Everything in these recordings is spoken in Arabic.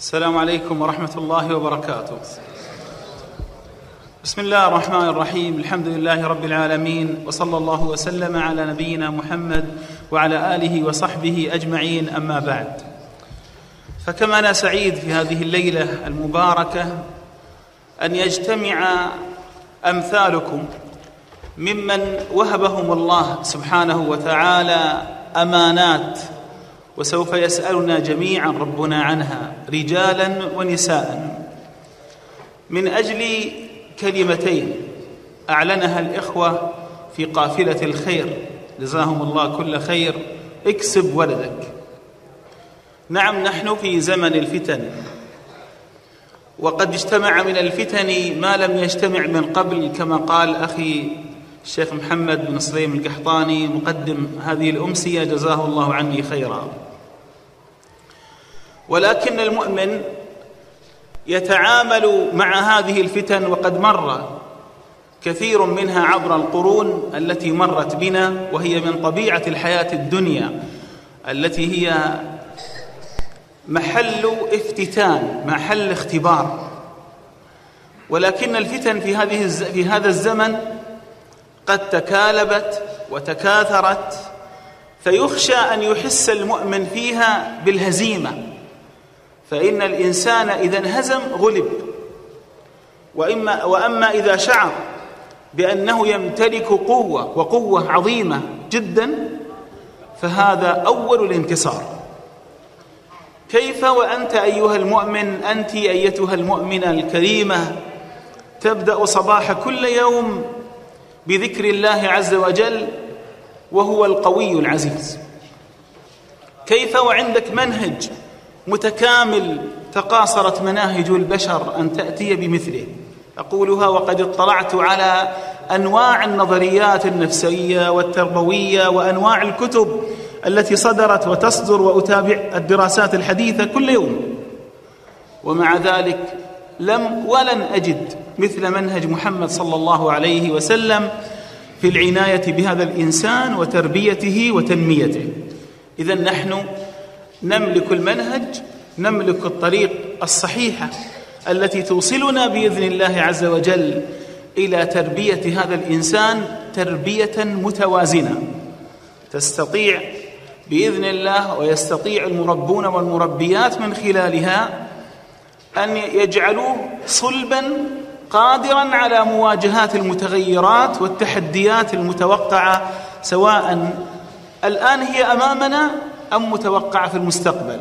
السلام عليكم ورحمة الله وبركاته. بسم الله الرحمن الرحيم، الحمد لله رب العالمين وصلى الله وسلم على نبينا محمد وعلى آله وصحبه أجمعين أما بعد. فكما أنا سعيد في هذه الليلة المباركة أن يجتمع أمثالكم ممن وهبهم الله سبحانه وتعالى أمانات وسوف يسألنا جميعا ربنا عنها رجالا ونساء. من أجل كلمتين أعلنها الإخوة في قافلة الخير. جزاهم الله كل خير. اكسب ولدك. نعم نحن في زمن الفتن. وقد اجتمع من الفتن ما لم يجتمع من قبل كما قال أخي الشيخ محمد بن سليم القحطاني مقدم هذه الأمسية جزاه الله عني خيرا. ولكن المؤمن يتعامل مع هذه الفتن وقد مر كثير منها عبر القرون التي مرت بنا وهي من طبيعة الحياة الدنيا التي هي محل افتتان محل اختبار. ولكن الفتن في هذه في هذا الزمن قد تكالبت وتكاثرت فيخشى أن يحس المؤمن فيها بالهزيمة. فإن الإنسان إذا انهزم غلب. وإما وأما إذا شعر بأنه يمتلك قوة وقوة عظيمة جدا فهذا أول الانتصار كيف وأنت أيها المؤمن؟ أنت أيتها المؤمنة الكريمة تبدأ صباح كل يوم بذكر الله عز وجل وهو القوي العزيز. كيف وعندك منهج؟ متكامل تقاصرت مناهج البشر أن تأتي بمثله. أقولها وقد اطلعت على أنواع النظريات النفسية والتربوية وأنواع الكتب التي صدرت وتصدر وأتابع الدراسات الحديثة كل يوم. ومع ذلك لم ولن أجد مثل منهج محمد صلى الله عليه وسلم في العناية بهذا الإنسان وتربيته وتنميته. اذا نحن نملك المنهج نملك الطريق الصحيحه التي توصلنا بإذن الله عز وجل إلى تربية هذا الإنسان تربية متوازنة. تستطيع بإذن الله ويستطيع المربون والمربيات من خلالها أن يجعلوه صلبا قادرا على مواجهات المتغيرات والتحديات المتوقعة سواء الآن هي أمامنا أم متوقعة في المستقبل؟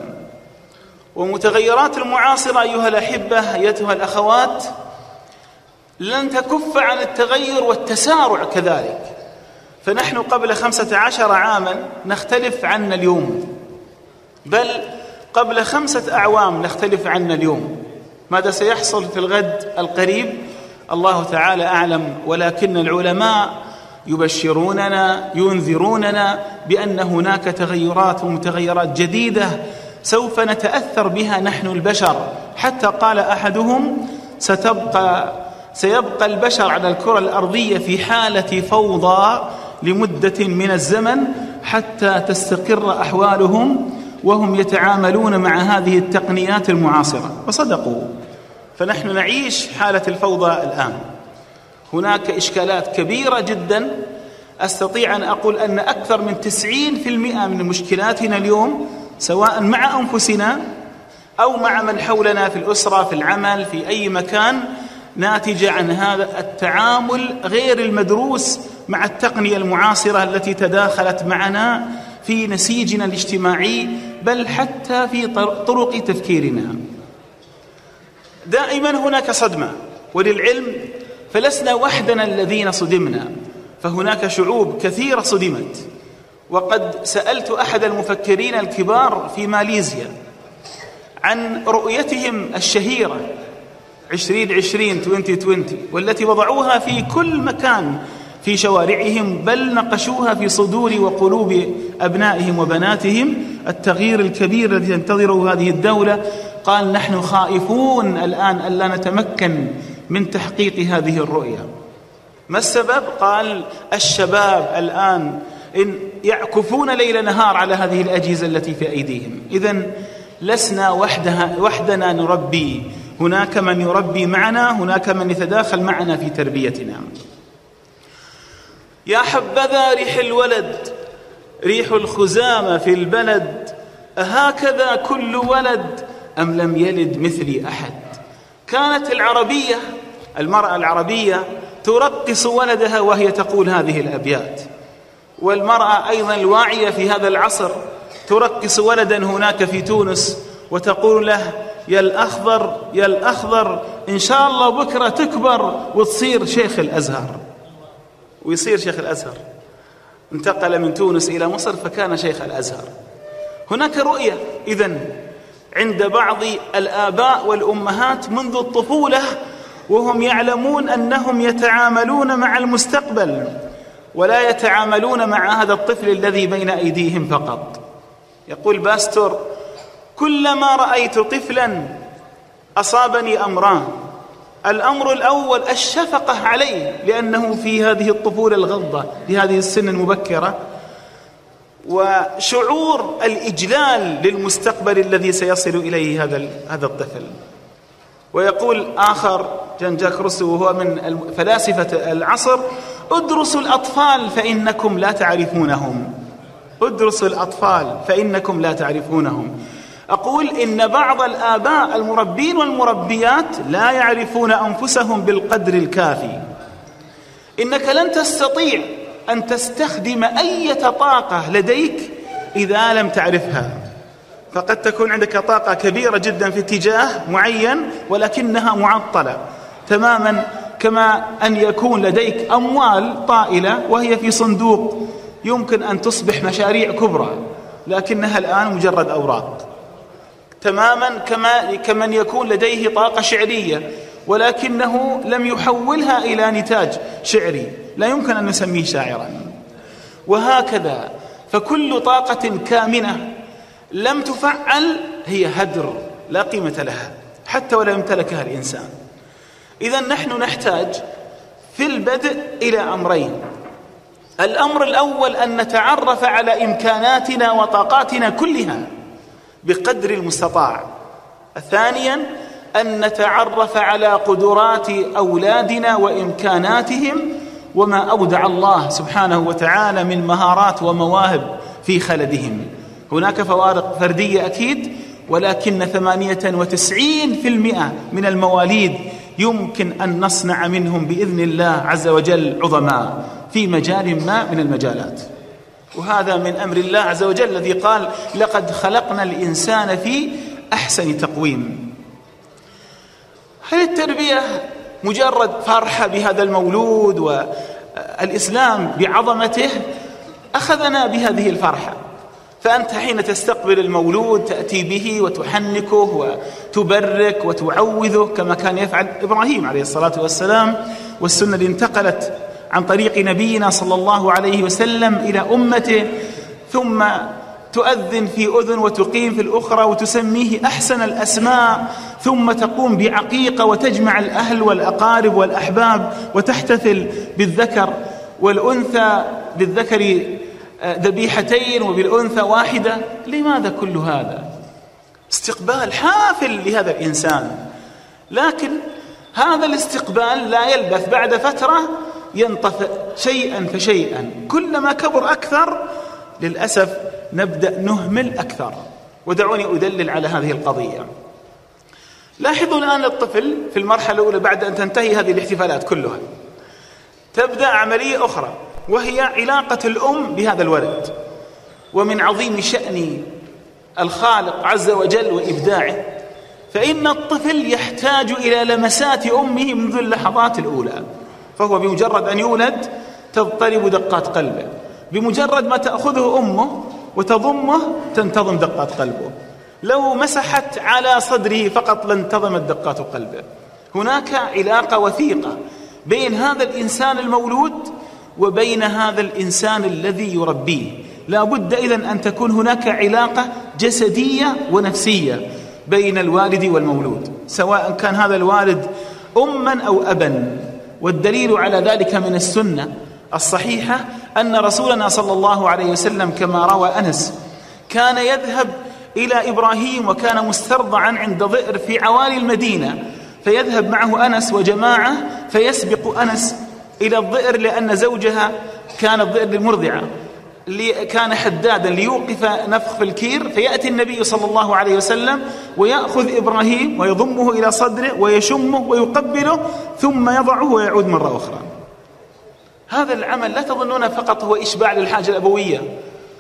ومتغيرات المعاصرة أيها الأحبة أيتها الأخوات لن تكف عن التغير والتسارع كذلك. فنحن قبل خمسة عشر عاما نختلف عنا اليوم. بل قبل خمسة أعوام نختلف عنا اليوم. ماذا سيحصل في الغد القريب؟ الله تعالى أعلم ولكن العلماء يبشروننا ينذروننا بأن هناك تغيرات ومتغيرات جديدة سوف نتأثر بها نحن البشر. حتى قال أحدهم ستبقى سيبقى البشر على الكرة الأرضية في حالة فوضى لمدة من الزمن حتى تستقر أحوالهم وهم يتعاملون مع هذه التقنيات المعاصرة. وصدقوا. فنحن نعيش حالة الفوضى الآن. هناك إشكالات كبيرة جدا. أستطيع أن أقول أن أكثر من تسعين في المئة من مشكلاتنا اليوم سواء مع أنفسنا أو مع من حولنا في الأسرة في العمل في أي مكان ناتجة عن هذا التعامل غير المدروس مع التقنية المعاصرة التي تداخلت معنا في نسيجنا الاجتماعي بل حتى في طرق تفكيرنا. دائما هناك صدمة وللعلم فلسنا وحدنا الذين صدمنا فهناك شعوب كثيرة صدمت. وقد سألت أحد المفكرين الكبار في ماليزيا عن رؤيتهم الشهيرة 2020 2020 والتي وضعوها في كل مكان في شوارعهم بل نقشوها في صدور وقلوب أبنائهم وبناتهم. التغيير الكبير الذي تنتظره هذه الدولة قال نحن خائفون الآن الا نتمكن من تحقيق هذه الرؤية. ما السبب؟ قال الشباب الآن إن يعكفون ليل نهار على هذه الأجهزة التي في أيديهم. اذا لسنا وحدها وحدنا نربي. هناك من يربي معنا هناك من يتداخل معنا في تربيتنا. يا حبذا ريح الولد ريح الخزامة في البلد. أهكذا كل ولد أم لم يلد مثلي أحد؟ كانت العربية المرأة العربية ترقص ولدها وهي تقول هذه الأبيات. والمرأة أيضا الواعية في هذا العصر ترقص ولدا هناك في تونس وتقول له يا الأخضر يا الأخضر إن شاء الله بكرة تكبر وتصير شيخ الأزهر. ويصير شيخ الأزهر. انتقل من تونس إلى مصر فكان شيخ الأزهر. هناك رؤية إذن عند بعض الآباء والأمهات منذ الطفولة وهم يعلمون أنهم يتعاملون مع المستقبل ولا يتعاملون مع هذا الطفل الذي بين أيديهم فقط. يقول باستور كلما رأيت طفلا أصابني أمران الأمر الأول الشفقة عليه لأنه في هذه الطفولة الغضة لهذه السن المبكرة وشعور الإجلال للمستقبل الذي سيصل إليه هذا هذا الطفل. ويقول آخر جان جاك روسو وهو من فلاسفة العصر ادرسوا الأطفال فإنكم لا تعرفونهم. ادرسوا الأطفال فإنكم لا تعرفونهم. أقول إن بعض الآباء المربين والمربيات لا يعرفون أنفسهم بالقدر الكافي. إنك لن تستطيع أن تستخدم أي طاقة لديك إذا لم تعرفها. فقد تكون عندك طاقة كبيرة جدا في اتجاه معين ولكنها معطلة تماما كما أن يكون لديك أموال طائلة وهي في صندوق يمكن أن تصبح مشاريع كبرى لكنها الآن مجرد أوراق. تماما كما كمن يكون لديه طاقة شعرية ولكنه لم يحولها إلى نتاج شعري. لا يمكن أن نسميه شاعرا. وهكذا فكل طاقة كامنة لم تفعل هي هدر لا قيمة لها حتى ولو امتلكها الإنسان. إذا نحن نحتاج في البدء إلى أمرين. الأمر الأول أن نتعرف على إمكاناتنا وطاقاتنا كلها بقدر المستطاع. ثانيا أن نتعرف على قدرات أولادنا وإمكاناتهم وما أودع الله سبحانه وتعالى من مهارات ومواهب في خلدهم. هناك فوارق فردية أكيد ولكن ثمانية وتسعين في المئة من المواليد يمكن أن نصنع منهم بإذن الله عز وجل عظماء في مجال ما من المجالات. وهذا من أمر الله عز وجل الذي قال لقد خلقنا الإنسان في أحسن تقويم. هل التربية مجرد فرحة بهذا المولود والإسلام بعظمته؟ أخذنا بهذه الفرحة. فأنت حين تستقبل المولود تأتي به وتحنكه وتبرك وتعوذه كما كان يفعل إبراهيم عليه الصلاة والسلام. والسنة اللي انتقلت عن طريق نبينا صلى الله عليه وسلم إلى أمته ثم تؤذن في أذن وتقيم في الأخرى وتسميه أحسن الأسماء ثم تقوم بعقيقة وتجمع الأهل والأقارب والأحباب وتحتفل بالذكر والأنثى بالذكر ذبيحتين وبالأنثى واحدة لماذا كل هذا؟ استقبال حافل لهذا الإنسان. لكن هذا الاستقبال لا يلبث. بعد فترة ينطفئ شيئا فشيئا. كلما كبر أكثر للأسف نبدأ نهمل أكثر. ودعوني أدلل على هذه القضية. لاحظوا الآن الطفل في المرحلة الأولى بعد أن تنتهي هذه الاحتفالات كلها. تبدأ عملية أخرى. وهي علاقة الأم بهذا الولد ومن عظيم شأن الخالق عز وجل وإبداعه فإن الطفل يحتاج إلى لمسات أمه منذ اللحظات الأولى. فهو بمجرد أن يولد تضطرب دقات قلبه. بمجرد ما تأخذه أمه وتضمه تنتظم دقات قلبه. لو مسحت على صدره فقط لانتظمت دقات قلبه. هناك علاقة وثيقة بين هذا الإنسان المولود وبين هذا الإنسان الذي يربيه. لا بد إذن أن تكون هناك علاقة جسدية ونفسية بين الوالد والمولود. سواء كان هذا الوالد أما أو أبا. والدليل على ذلك من السنة الصحيحة أن رسولنا صلى الله عليه وسلم كما روى أنس كان يذهب إلى إبراهيم وكان مسترضعا عند ضئر في عوالي المدينة. فيذهب معه أنس وجماعة فيسبق أنس إلى الضئر لأن زوجها كان الضئر للمرضعة كان حدادا ليوقف نفخ في الكير فيأتي النبي صلى الله عليه وسلم ويأخذ إبراهيم ويضمه إلى صدره ويشمه ويقبله ثم يضعه ويعود مرة أخرى. هذا العمل لا تظنون فقط هو إشباع للحاجة الأبوية.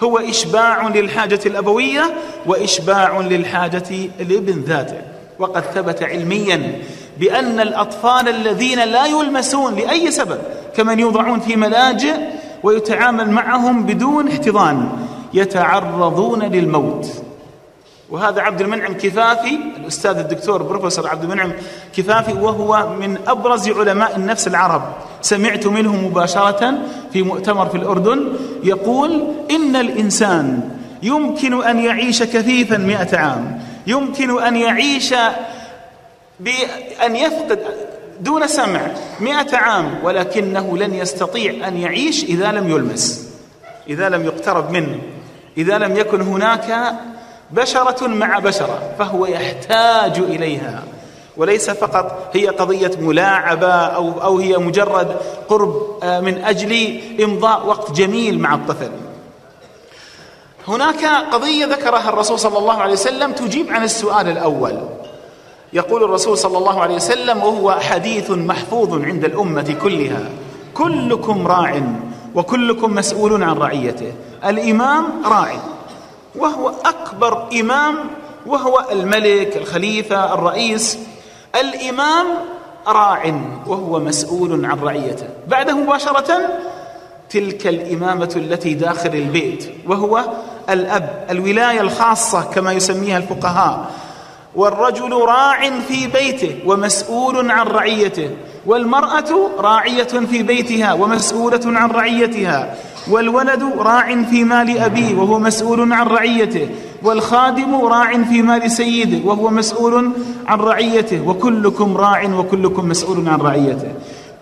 هو إشباع للحاجة الأبوية وإشباع للحاجة لابن ذاته. وقد ثبت علميا بأن الأطفال الذين لا يلمسون لأي سبب كمن يوضعون في ملاجئ ويتعامل معهم بدون احتضان يتعرضون للموت. وهذا عبد المنعم كفافي الأستاذ الدكتور بروفيسور عبد المنعم كفافي وهو من أبرز علماء النفس العرب. سمعت منه مباشرة في مؤتمر في الأردن يقول إن الإنسان يمكن أن يعيش كثيفا مئة عام يمكن أن يعيش بأن يفقد دون سمع مئة عام ولكنه لن يستطيع أن يعيش إذا لم يلمس إذا لم يقترب منه إذا لم يكن هناك بشرة مع بشرة فهو يحتاج إليها. وليس فقط هي قضية ملاعبة أو, أو هي مجرد قرب آه، من أجل إمضاء وقت جميل مع الطفل. هناك قضية ذكرها الرسول صلى الله عليه وسلم تجيب عن السؤال الأول. يقول الرسول صلى الله عليه وسلم وهو حديث محفوظ عند الأمة كلها. كلكم راع وكلكم مسؤول عن رعيته. الإمام راع وهو أكبر إمام وهو الملك الخليفة الرئيس. الإمام راع وهو مسؤول عن رعيته. بعده مباشرة تلك الإمامة التي داخل البيت وهو الأب الولاية الخاصة كما يسميها الفقهاء. والرجل راع في بيته ومسؤول عن رعيته والمرأة راعية في بيتها ومسؤولة عن رعيتها والولد راع في مال أبيه وهو مسؤول عن رعيته والخادم راع في مال سيده وهو مسؤول عن رعيته وكلكم راع وكلكم مسؤول عن رعيته.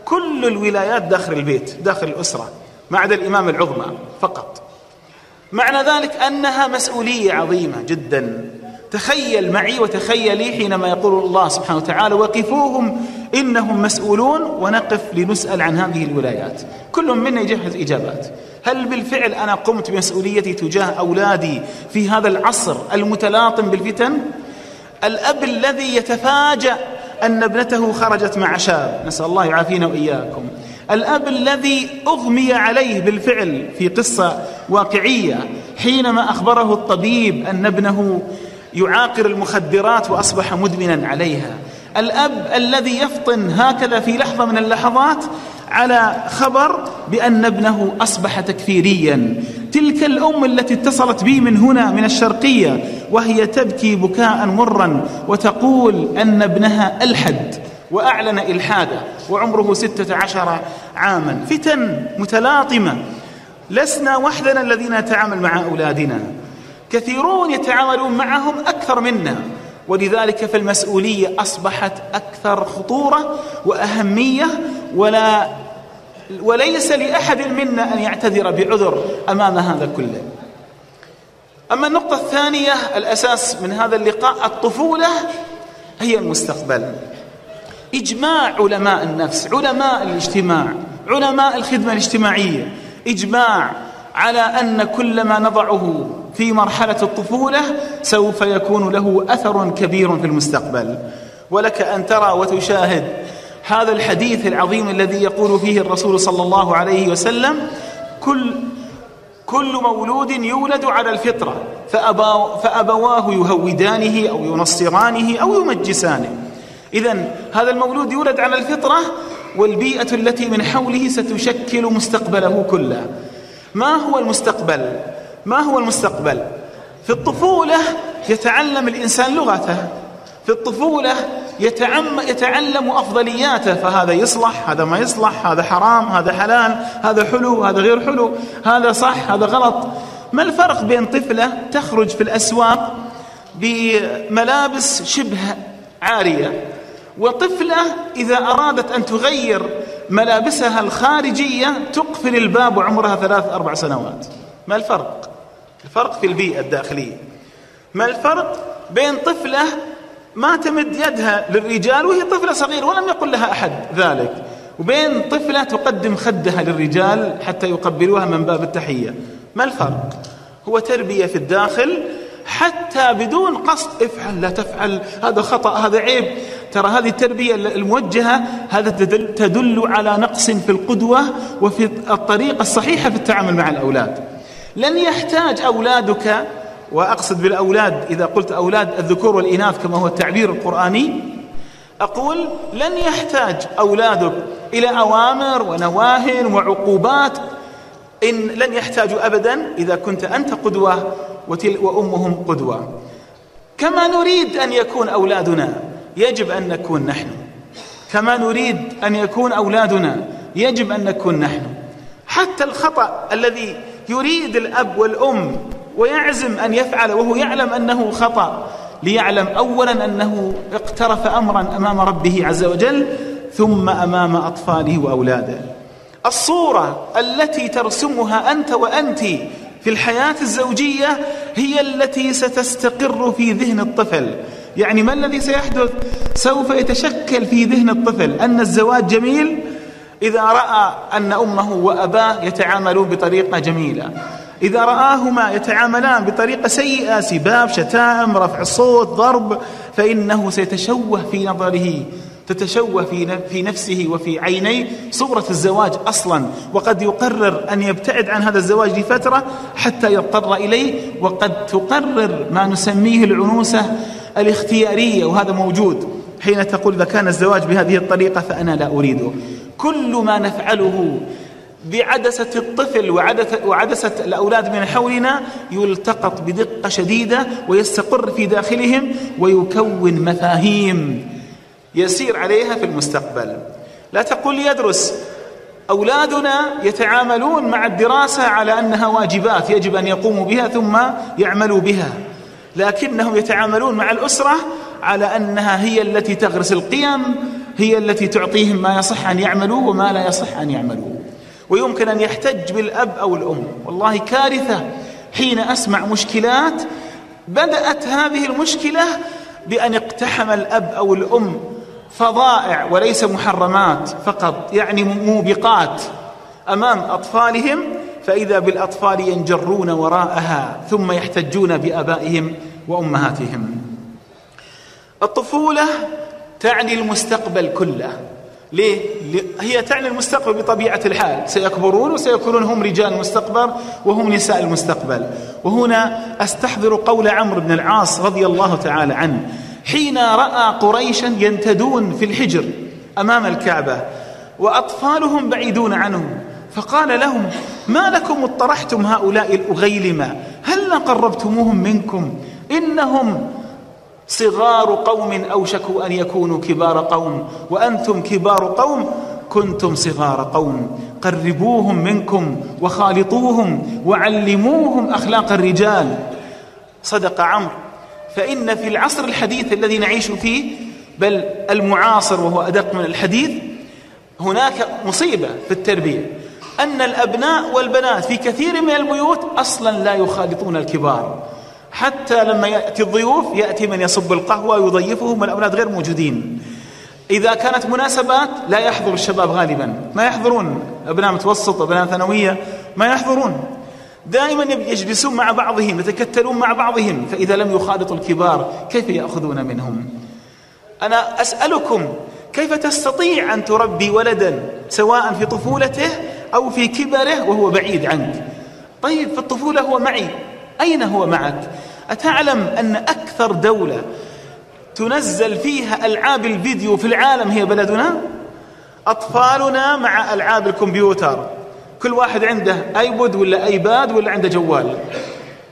كل الولايات داخل البيت داخل الأسرة ما عدا الإمام العظمى فقط. معنى ذلك أنها مسؤولية عظيمة جدا. تخيل معي وتخيلي حينما يقول الله سبحانه وتعالى وقفوهم إنهم مسؤولون ونقف لنسأل عن هذه الولايات. كل منا يجهز إجابات. هل بالفعل أنا قمت بمسؤوليتي تجاه أولادي في هذا العصر المتلاطم بالفتن؟ الأب الذي يتفاجأ أن ابنته خرجت مع شاب نسأل الله يعافينا وإياكم. الأب الذي أغمي عليه بالفعل في قصة واقعية حينما أخبره الطبيب أن ابنه يعاقر المخدرات وأصبح مدمنا عليها. الأب الذي يفطن هكذا في لحظة من اللحظات على خبر بأن ابنه أصبح تكفيريا. تلك الأم التي اتصلت بي من هنا من الشرقية وهي تبكي بكاء مرا وتقول أن ابنها ألحد وأعلن إلحاده وعمره ستة عشر عاما. فتن متلاطمة. لسنا وحدنا الذين نتعامل مع أولادنا. كثيرون يتعاملون معهم أكثر منا. ولذلك فالمسؤولية أصبحت أكثر خطورة وأهمية ولا وليس لأحد منا أن يعتذر بعذر أمام هذا كله. أما النقطة الثانية الأساس من هذا اللقاء الطفولة هي المستقبل. إجماع علماء النفس علماء الاجتماع علماء الخدمة الاجتماعية إجماع على أن كل ما نضعه في مرحلة الطفولة سوف يكون له أثر كبير في المستقبل. ولك أن ترى وتشاهد هذا الحديث العظيم الذي يقول فيه الرسول صلى الله عليه وسلم كل كل مولود يولد على الفطرة فأبواه يهودانه أو ينصرانه أو يمجسانه. إذا هذا المولود يولد على الفطرة والبيئة التي من حوله ستشكل مستقبله كله. ما هو المستقبل؟ ما هو المستقبل؟ في الطفولة يتعلم الإنسان لغته. في الطفولة يتعم يتعلم أفضلياته فهذا يصلح هذا ما يصلح هذا حرام هذا حلال هذا حلو هذا غير حلو هذا صح هذا غلط. ما الفرق بين طفلة تخرج في الأسواق بملابس شبه عارية؟ وطفلة إذا أرادت أن تغير ملابسها الخارجية تقفل الباب وعمرها ثلاث أربع سنوات. ما الفرق؟ الفرق في البيئة الداخلية. ما الفرق بين طفلة ما تمد يدها للرجال وهي طفلة صغيرة ولم يقل لها أحد ذلك. وبين طفلة تقدم خدها للرجال حتى يقبلوها من باب التحية. ما الفرق؟ هو تربية في الداخل حتى بدون قصد افعل لا تفعل هذا خطأ هذا عيب. ترى هذه التربية الموجهة هذا تدل, تدل على نقص في القدوة وفي الطريقة الصحيحة في التعامل مع الأولاد. لن يحتاج أولادك وأقصد بالأولاد إذا قلت أولاد الذكور والإناث كما هو التعبير القرآني أقول لن يحتاج أولادك إلى أوامر ونواهي وعقوبات إن لن يحتاجوا أبدا إذا كنت أنت قدوة وأمهم قدوة. كما نريد أن يكون أولادنا يجب أن نكون نحن. كما نريد أن يكون أولادنا يجب أن نكون نحن. حتى الخطأ الذي يريد الأب والأم ويعزم أن يفعل وهو يعلم أنه خطأ ليعلم أولا أنه اقترف أمرا أمام ربه عز وجل ثم أمام أطفاله وأولاده. الصورة التي ترسمها أنت وأنت في الحياة الزوجية هي التي ستستقر في ذهن الطفل. يعني ما الذي سيحدث؟ سوف يتشكل في ذهن الطفل أن الزواج جميل إذا رأى أن أمه وأباه يتعاملون بطريقة جميلة. إذا رآهما يتعاملان بطريقة سيئة سباب شتائم رفع الصوت ضرب فإنه سيتشوه في نظره. تتشوه في في نفسه وفي عينيه صورة الزواج أصلا. وقد يقرر أن يبتعد عن هذا الزواج لفترة حتى يضطر إليه. وقد تقرر ما نسميه العنوسة الاختيارية وهذا موجود. حين تقول إذا كان الزواج بهذه الطريقة فأنا لا أريده. كل ما نفعله بعدسة الطفل وعدسة, الأولاد من حولنا يلتقط بدقة شديدة ويستقر في داخلهم ويكون مفاهيم. يسير عليها في المستقبل. لا تقول يدرس. أولادنا يتعاملون مع الدراسة على أنها واجبات يجب أن يقوموا بها ثم يعملوا بها. لكنهم يتعاملون مع الأسرة على أنها هي التي تغرس القيم هي التي تعطيهم ما يصح أن يعملوا وما لا يصح أن يعملوا. ويمكن أن يحتج بالأب أو الأم. والله كارثة. حين أسمع مشكلات بدأت هذه المشكلة بأن اقتحم الأب أو الأم فظائع وليس محرمات فقط يعني موبقات أمام أطفالهم فإذا بالأطفال ينجرون وراءها ثم يحتجون بآبائهم وأمهاتهم. الطفولة تعني المستقبل كله. ليه؟ هي تعني المستقبل بطبيعة الحال. سيكبرون وسيكونون هم رجال المستقبل وهم نساء المستقبل. وهنا أستحضر قول عمرو بن العاص رضي الله تعالى عنه حين رأى قريشا ينتدون في الحجر أمام الكعبة وأطفالهم بعيدون عنهم فقال لهم ما لكم اطرحتم هؤلاء الأغيلمة؟ هل قربتموهم منكم؟ إنهم صغار قوم أوشكوا أن يكونوا كبار قوم وأنتم كبار قوم كنتم صغار قوم. قربوهم منكم وخالطوهم وعلموهم أخلاق الرجال. صدق عمرو. فإن في العصر الحديث الذي نعيش فيه بل المعاصر وهو أدق من الحديث هناك مصيبة في التربية. أن الأبناء والبنات في كثير من البيوت أصلا لا يخالطون الكبار. حتى لما يأتي الضيوف يأتي من يصب القهوة ويضيفهم والأولاد غير موجودين. إذا كانت مناسبات لا يحضر الشباب غالبا. ما يحضرون. أبناء متوسط أبناء ثانوية ما يحضرون. دائما يجلسون مع بعضهم يتكتلون مع بعضهم فإذا لم يخالطوا الكبار كيف يأخذون منهم؟ أنا أسألكم كيف تستطيع أن تربي ولدا سواء في طفولته أو في كبره وهو بعيد عنك؟ طيب في الطفولة هو معي. أين هو معك؟ أتعلم أن أكثر دولة تنزل فيها ألعاب الفيديو في العالم هي بلدنا؟ أطفالنا مع ألعاب الكمبيوتر. كل واحد عنده iPod ولا iPad ولا عنده جوال.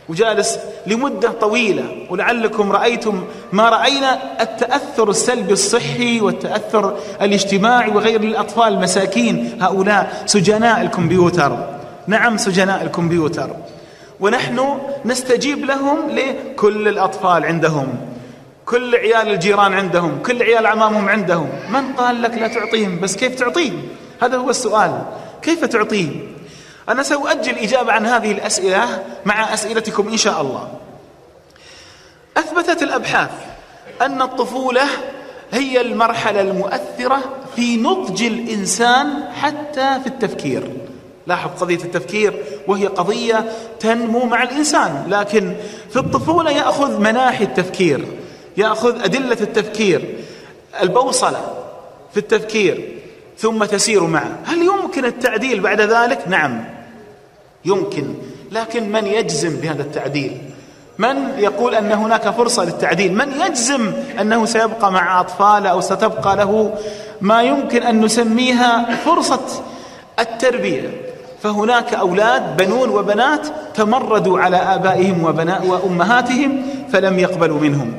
وجالس لمدة طويلة. ولعلكم رأيتم ما رأينا التأثر السلبي الصحي والتأثر الاجتماعي وغير الأطفال المساكين هؤلاء سجناء الكمبيوتر. نعم سجناء الكمبيوتر. ونحن نستجيب لهم لكل الأطفال عندهم كل عيال الجيران عندهم كل عيال عمامهم عندهم. من قال لك لا تعطيهم؟ بس كيف تعطيه هذا هو السؤال. كيف تعطيه؟ أنا سأؤجل إجابة عن هذه الأسئلة مع أسئلتكم إن شاء الله. أثبتت الأبحاث أن الطفولة هي المرحلة المؤثرة في نضج الإنسان حتى في التفكير. لاحظ قضية التفكير وهي قضية تنمو مع الإنسان لكن في الطفولة يأخذ مناحي التفكير يأخذ أدلة التفكير البوصلة في التفكير. ثم تسير معه. هل يمكن التعديل بعد ذلك؟ نعم. يمكن. لكن من يجزم بهذا التعديل؟ من يقول أن هناك فرصة للتعديل؟ من يجزم أنه سيبقى مع أطفاله أو ستبقى له ما يمكن أن نسميها فرصة التربية؟ فهناك أولاد بنون وبنات تمردوا على آبائهم وبناء وأمهاتهم فلم يقبلوا منهم.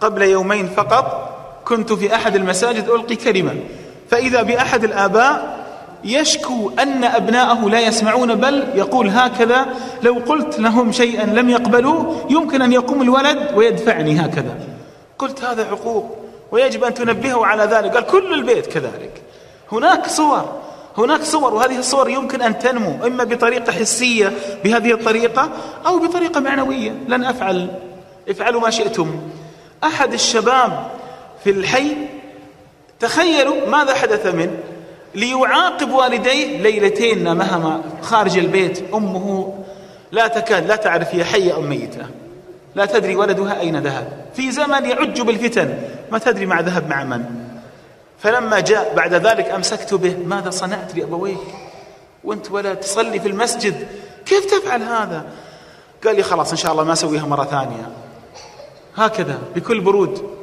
قبل يومين فقط كنت في أحد المساجد ألقي كلمة. فإذا بأحد الآباء يشكو أن أبناءه لا يسمعون بل يقول هكذا لو قلت لهم شيئا لم يقبلوه يمكن أن يقوم الولد ويدفعني هكذا. قلت هذا عقوق ويجب أن تنبهه على ذلك. قال كل البيت كذلك. هناك صور هناك صور وهذه الصور يمكن أن تنمو إما بطريقة حسية بهذه الطريقة أو بطريقة معنوية. لن أفعل. افعلوا ما شئتم. أحد الشباب في الحي تخيلوا ماذا حدث منه ليعاقب والديه ليلتين نامهما خارج البيت أمه. لا تكاد لا تعرف هي حية أم ميتة. لا تدري ولدها أين ذهب. في زمن يعج بالفتن. ما تدري مع ذهب مع من. فلما جاء بعد ذلك أمسكت به ماذا صنعت لأبويك وأنت ولا تصلي في المسجد. كيف تفعل هذا؟ قال لي خلاص إن شاء الله ما أسويها مرة ثانية. هكذا بكل برود.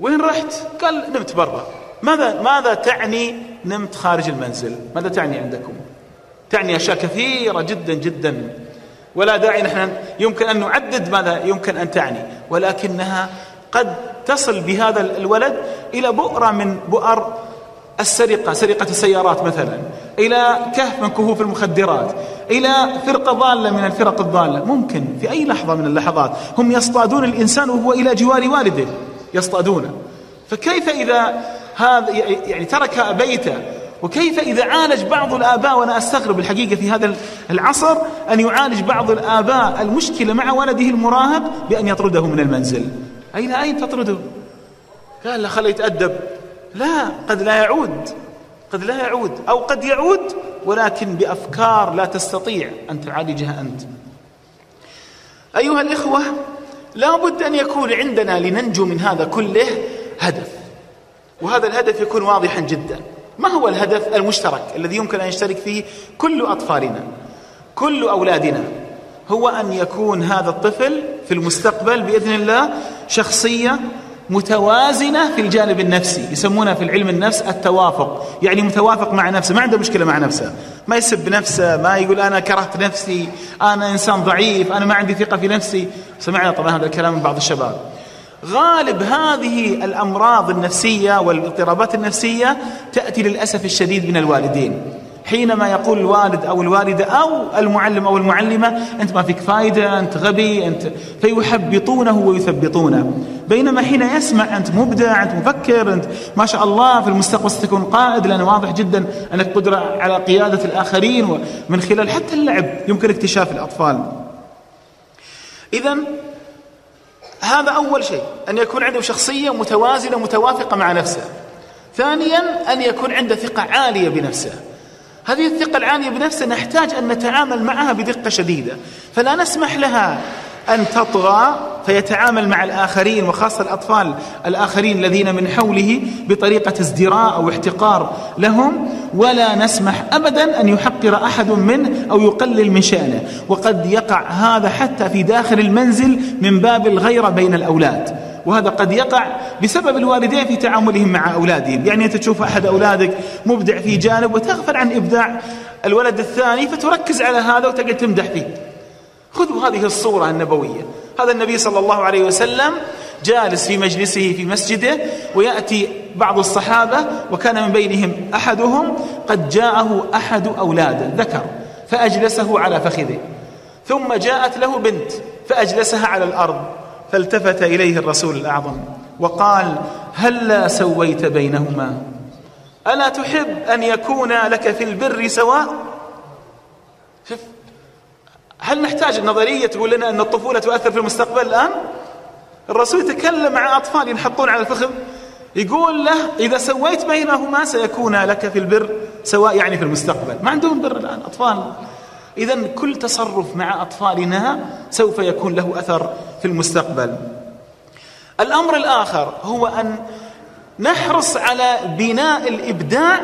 وين رحت؟ قال نمت برا. ماذا ماذا تعني نمت خارج المنزل؟ ماذا تعني عندكم؟ تعني أشياء كثيرة جدا جدا. ولا داعي نحن يمكن أن نعدد ماذا يمكن أن تعني. ولكنها قد تصل بهذا الولد إلى بؤرة من بؤر السرقة سرقة السيارات مثلا. إلى كهف من كهوف المخدرات. إلى فرقة ضالة من الفرق الضالة. ممكن في أي لحظة من اللحظات هم يصطادون الإنسان وهو إلى جوار والده. يصطادونه. فكيف إذا هذا يعني ترك بيته وكيف إذا عالج بعض الآباء وأنا أستغرب الحقيقة في هذا العصر أن يعالج بعض الآباء المشكلة مع ولده المراهق بأن يطرده من المنزل. أين أين تطرده؟ قال له خليه يتأدب. لا قد لا يعود. قد لا يعود أو قد يعود ولكن بأفكار لا تستطيع أن تعالجها أنت. أيها الإخوة لا بد أن يكون عندنا لننجو من هذا كله هدف. وهذا الهدف يكون واضحا جدا. ما هو الهدف المشترك الذي يمكن أن يشترك فيه كل أطفالنا كل أولادنا؟ هو أن يكون هذا الطفل في المستقبل بإذن الله شخصية متوازنة في الجانب النفسي يسمونها في العلم النفس التوافق. يعني متوافق مع نفسه ما عنده مشكلة مع نفسه. ما يسب نفسه ما يقول أنا كرهت نفسي أنا إنسان ضعيف أنا ما عندي ثقة في نفسي. سمعنا طبعا هذا الكلام من بعض الشباب. غالب هذه الأمراض النفسية والإضطرابات النفسية تأتي للأسف الشديد من الوالدين. حينما يقول الوالد أو الوالدة أو المعلم أو المعلمة أنت ما فيك فايدة أنت غبي أنت فيحبطونه ويثبطونه. بينما حين يسمع أنت مبدع أنت مفكر أنت ما شاء الله في المستقبل ستكون قائد لأنه واضح جدا أنك قدرة على قيادة الآخرين ومن خلال حتى اللعب يمكن اكتشاف الأطفال. إذا هذا أول شيء أن يكون عنده شخصية متوازنة متوافقة مع نفسه. ثانيا أن يكون عنده ثقة عالية بنفسه. هذه الثقة العالية بنفسه نحتاج أن نتعامل معها بدقة شديدة. فلا نسمح لها أن تطغى فيتعامل مع الآخرين وخاصة الأطفال الآخرين الذين من حوله بطريقة ازدراء أو احتقار لهم. ولا نسمح أبدا أن يحقر أحد منه أو يقلل من شأنه. وقد يقع هذا حتى في داخل المنزل من باب الغيرة بين الأولاد. وهذا قد يقع بسبب الوالدين في تعاملهم مع أولادهم. يعني أنت تشوف أحد أولادك مبدع في جانب وتغفل عن إبداع الولد الثاني فتركز على هذا وتقعد تمدح فيه. خذوا هذه الصورة النبوية. هذا النبي صلى الله عليه وسلم جالس في مجلسه في مسجده ويأتي بعض الصحابة وكان من بينهم أحدهم قد جاءه أحد أولاده ذكر فأجلسه على فخذه. ثم جاءت له بنت فأجلسها على الأرض. فالتفت إليه الرسول الأعظم وقال هلا سويت بينهما؟ ألا تحب أن يكون لك في البر سواء؟ شوف هل نحتاج النظرية تقول لنا أن الطفولة تؤثر في المستقبل الآن؟ الرسول يتكلم مع أطفال ينحطون على الفخذ يقول له إذا سويت بينهما سيكون لك في البر سواء يعني في المستقبل. ما عندهم بر الآن أطفال. إذا كل تصرف مع أطفالنا سوف يكون له أثر في المستقبل. الأمر الآخر هو أن نحرص على بناء الإبداع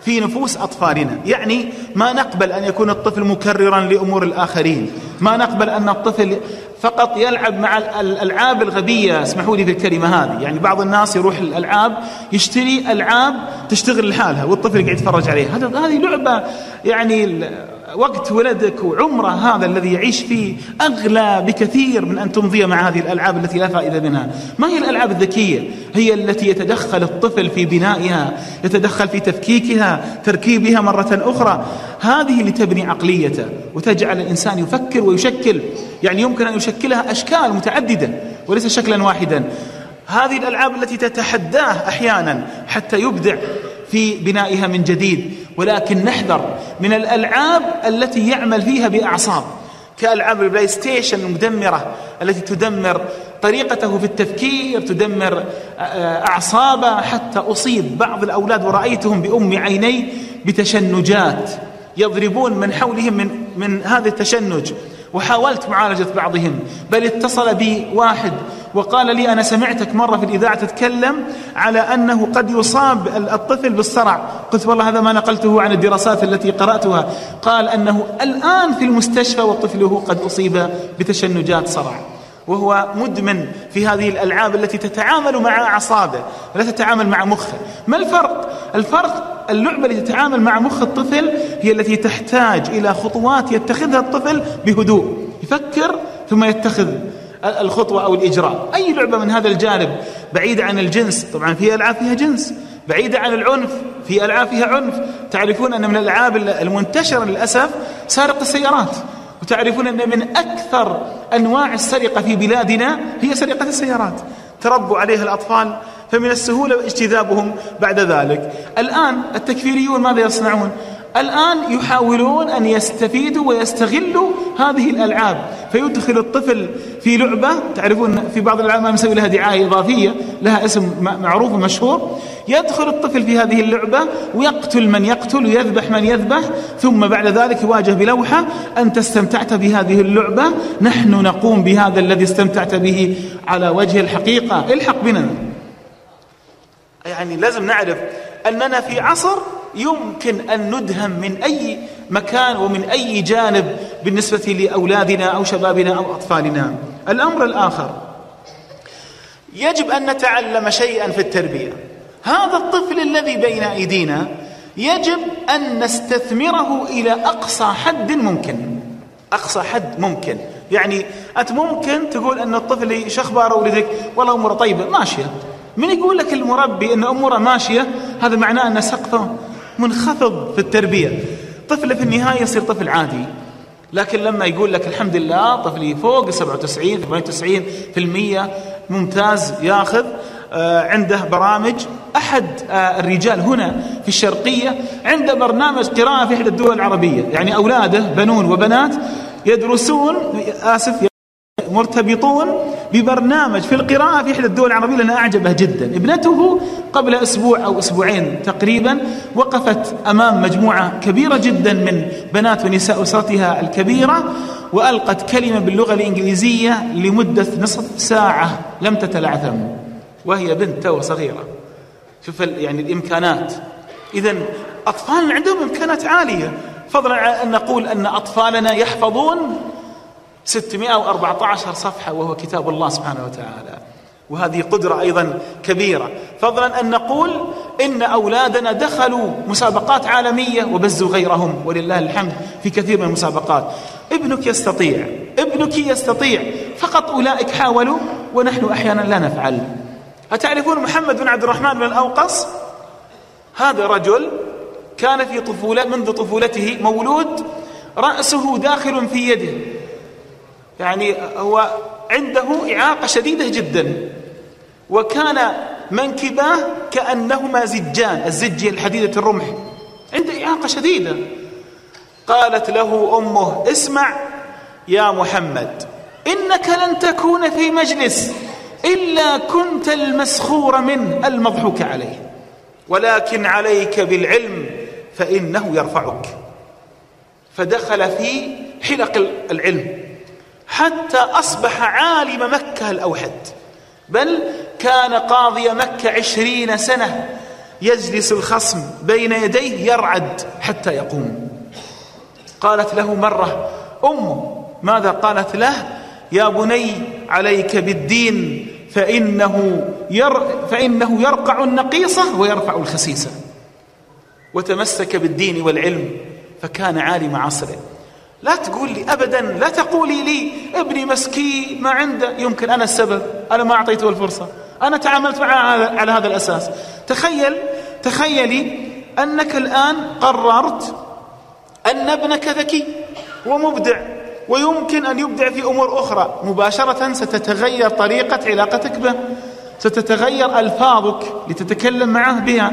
في نفوس أطفالنا. يعني ما نقبل أن يكون الطفل مكررا لأمور الآخرين. ما نقبل أن الطفل فقط يلعب مع الألعاب الغبية. اسمحوا لي في الكلمة هذه. يعني بعض الناس يروح الألعاب يشتري ألعاب تشتغل لحالها والطفل قاعد يتفرج عليها. هذه لعبة يعني وقت ولدك وعمره هذا الذي يعيش فيه أغلى بكثير من أن تمضي مع هذه الألعاب التي لا فائدة منها. ما هي الألعاب الذكية؟ هي التي يتدخل الطفل في بنائها يتدخل في تفكيكها تركيبها مرة أخرى. هذه اللي تبني عقليته وتجعل الإنسان يفكر ويشكل. يعني يمكن أن يشكلها أشكال متعددة وليس شكلا واحدا. هذه الألعاب التي تتحداه أحيانا حتى يبدع. في بنائها من جديد. ولكن نحذر من الألعاب التي يعمل فيها بأعصاب. كألعاب البلاي ستيشن المدمرة التي تدمر طريقته في التفكير تدمر آه، أعصابه. حتى أصيب بعض الأولاد ورأيتهم بأم عيني بتشنجات. يضربون من حولهم من, من هذا التشنج. وحاولت معالجة بعضهم بل اتصل بي واحد وقال لي أنا سمعتك مرة في الإذاعة تتكلم على أنه قد يصاب الطفل بالصرع. قلت والله هذا ما نقلته عن الدراسات التي قرأتها. قال أنه الآن في المستشفى وطفله قد أصيب بتشنجات صرع. وهو مدمن في هذه الألعاب التي تتعامل مع أعصابه ولا تتعامل مع مخه. ما الفرق؟ الفرق اللعبة التي تتعامل مع مخ الطفل هي التي تحتاج إلى خطوات يتخذها الطفل بهدوء. يفكر ثم يتخذ الخطوة أو الإجراء. أي لعبة من هذا الجانب؟ بعيدة عن الجنس. طبعا في ألعاب فيها جنس. بعيدة عن العنف. في ألعاب فيها عنف. تعرفون أن من الألعاب المنتشرة للأسف سارق السيارات. وتعرفون أن من أكثر أنواع السرقة في بلادنا هي سرقة السيارات. تربوا عليها الأطفال فمن السهولة اجتذابهم بعد ذلك. الآن التكفيريون ماذا يصنعون؟ الآن يحاولون أن يستفيدوا ويستغلوا هذه الألعاب. فيدخل الطفل في لعبة تعرفون في بعض الألعاب ما مسوي لها دعاية إضافية لها اسم معروف ومشهور. يدخل الطفل في هذه اللعبة ويقتل من يقتل ويذبح من يذبح ثم بعد ذلك يواجه بلوحة. أنت استمتعت بهذه اللعبة؟ نحن نقوم بهذا الذي استمتعت به على وجه الحقيقة. الحق بنا. يعني لازم نعرف أننا في عصر يمكن أن ندهم من أي مكان ومن أي جانب بالنسبة لأولادنا أو شبابنا أو أطفالنا. الأمر الآخر يجب أن نتعلم شيئا في التربية. هذا الطفل الذي بين أيدينا يجب أن نستثمره إلى أقصى حد ممكن. أقصى حد ممكن. يعني أنت ممكن تقول أن الطفل شخبار ولدك والله أموره طيبة ماشية. من يقول لك المربي أن أموره ماشية هذا معناه أن سقفه منخفض في التربية. طفل في النهاية يصير طفل عادي. لكن لما يقول لك الحمد لله طفلي فوق 97 98 في المية ممتاز ياخذ آه، عنده برامج. أحد آه، الرجال هنا في الشرقية عنده برنامج قراءة في إحدى الدول العربية. يعني أولاده بنون وبنات يدرسون آسف مرتبطون ببرنامج في القراءة في إحدى الدول العربية لأنه أعجبه جدا. ابنته قبل أسبوع أو أسبوعين تقريبا وقفت أمام مجموعة كبيرة جدا من بنات ونساء أسرتها الكبيرة وألقت كلمة باللغة الإنجليزية لمدة نصف ساعة لم تتلعثم وهي بنت صغيرة شوف يعني الإمكانات. إذا أطفالنا عندهم إمكانات عالية. فضلا عن أن نقول أن أطفالنا يحفظون 614 صفحة وهو كتاب الله سبحانه وتعالى. وهذه قدرة أيضا كبيرة. فضلا أن نقول إن أولادنا دخلوا مسابقات عالمية وبزوا غيرهم ولله الحمد في كثير من المسابقات. ابنك يستطيع ابنك يستطيع فقط أولئك حاولوا ونحن أحيانا لا نفعل. أتعرفون محمد بن عبد الرحمن بن الأوقص؟ هذا رجل كان في طفولة منذ طفولته مولود رأسه داخل في يده. يعني هو عنده إعاقة شديدة جدا. وكان منكباه كأنهما زجان الزج الحديدة الرمح. عنده إعاقة شديدة. قالت له أمه اسمع يا محمد إنك لن تكون في مجلس إلا كنت المسخور منه المضحوك عليه. ولكن عليك بالعلم فإنه يرفعك. فدخل في حلق العلم. حتى أصبح عالم مكة الأوحد. بل كان قاضي مكة عشرين سنة يجلس الخصم بين يديه يرعد حتى يقوم. قالت له مرة أمه ماذا قالت له؟ يا بني عليك بالدين فإنه, ير فإنه يرقع النقيصة ويرفع الخسيسة. وتمسك بالدين والعلم فكان عالم عصره. لا تقول لي أبدا لا تقولي لي ابني مسكين ما عنده. يمكن أنا السبب أنا ما أعطيته الفرصة. أنا تعاملت معه على هذا الأساس. تخيل تخيلي أنك الآن قررت أن ابنك ذكي ومبدع ويمكن أن يبدع في أمور أخرى. مباشرة ستتغير طريقة علاقتك به. ستتغير ألفاظك لتتكلم معه بها.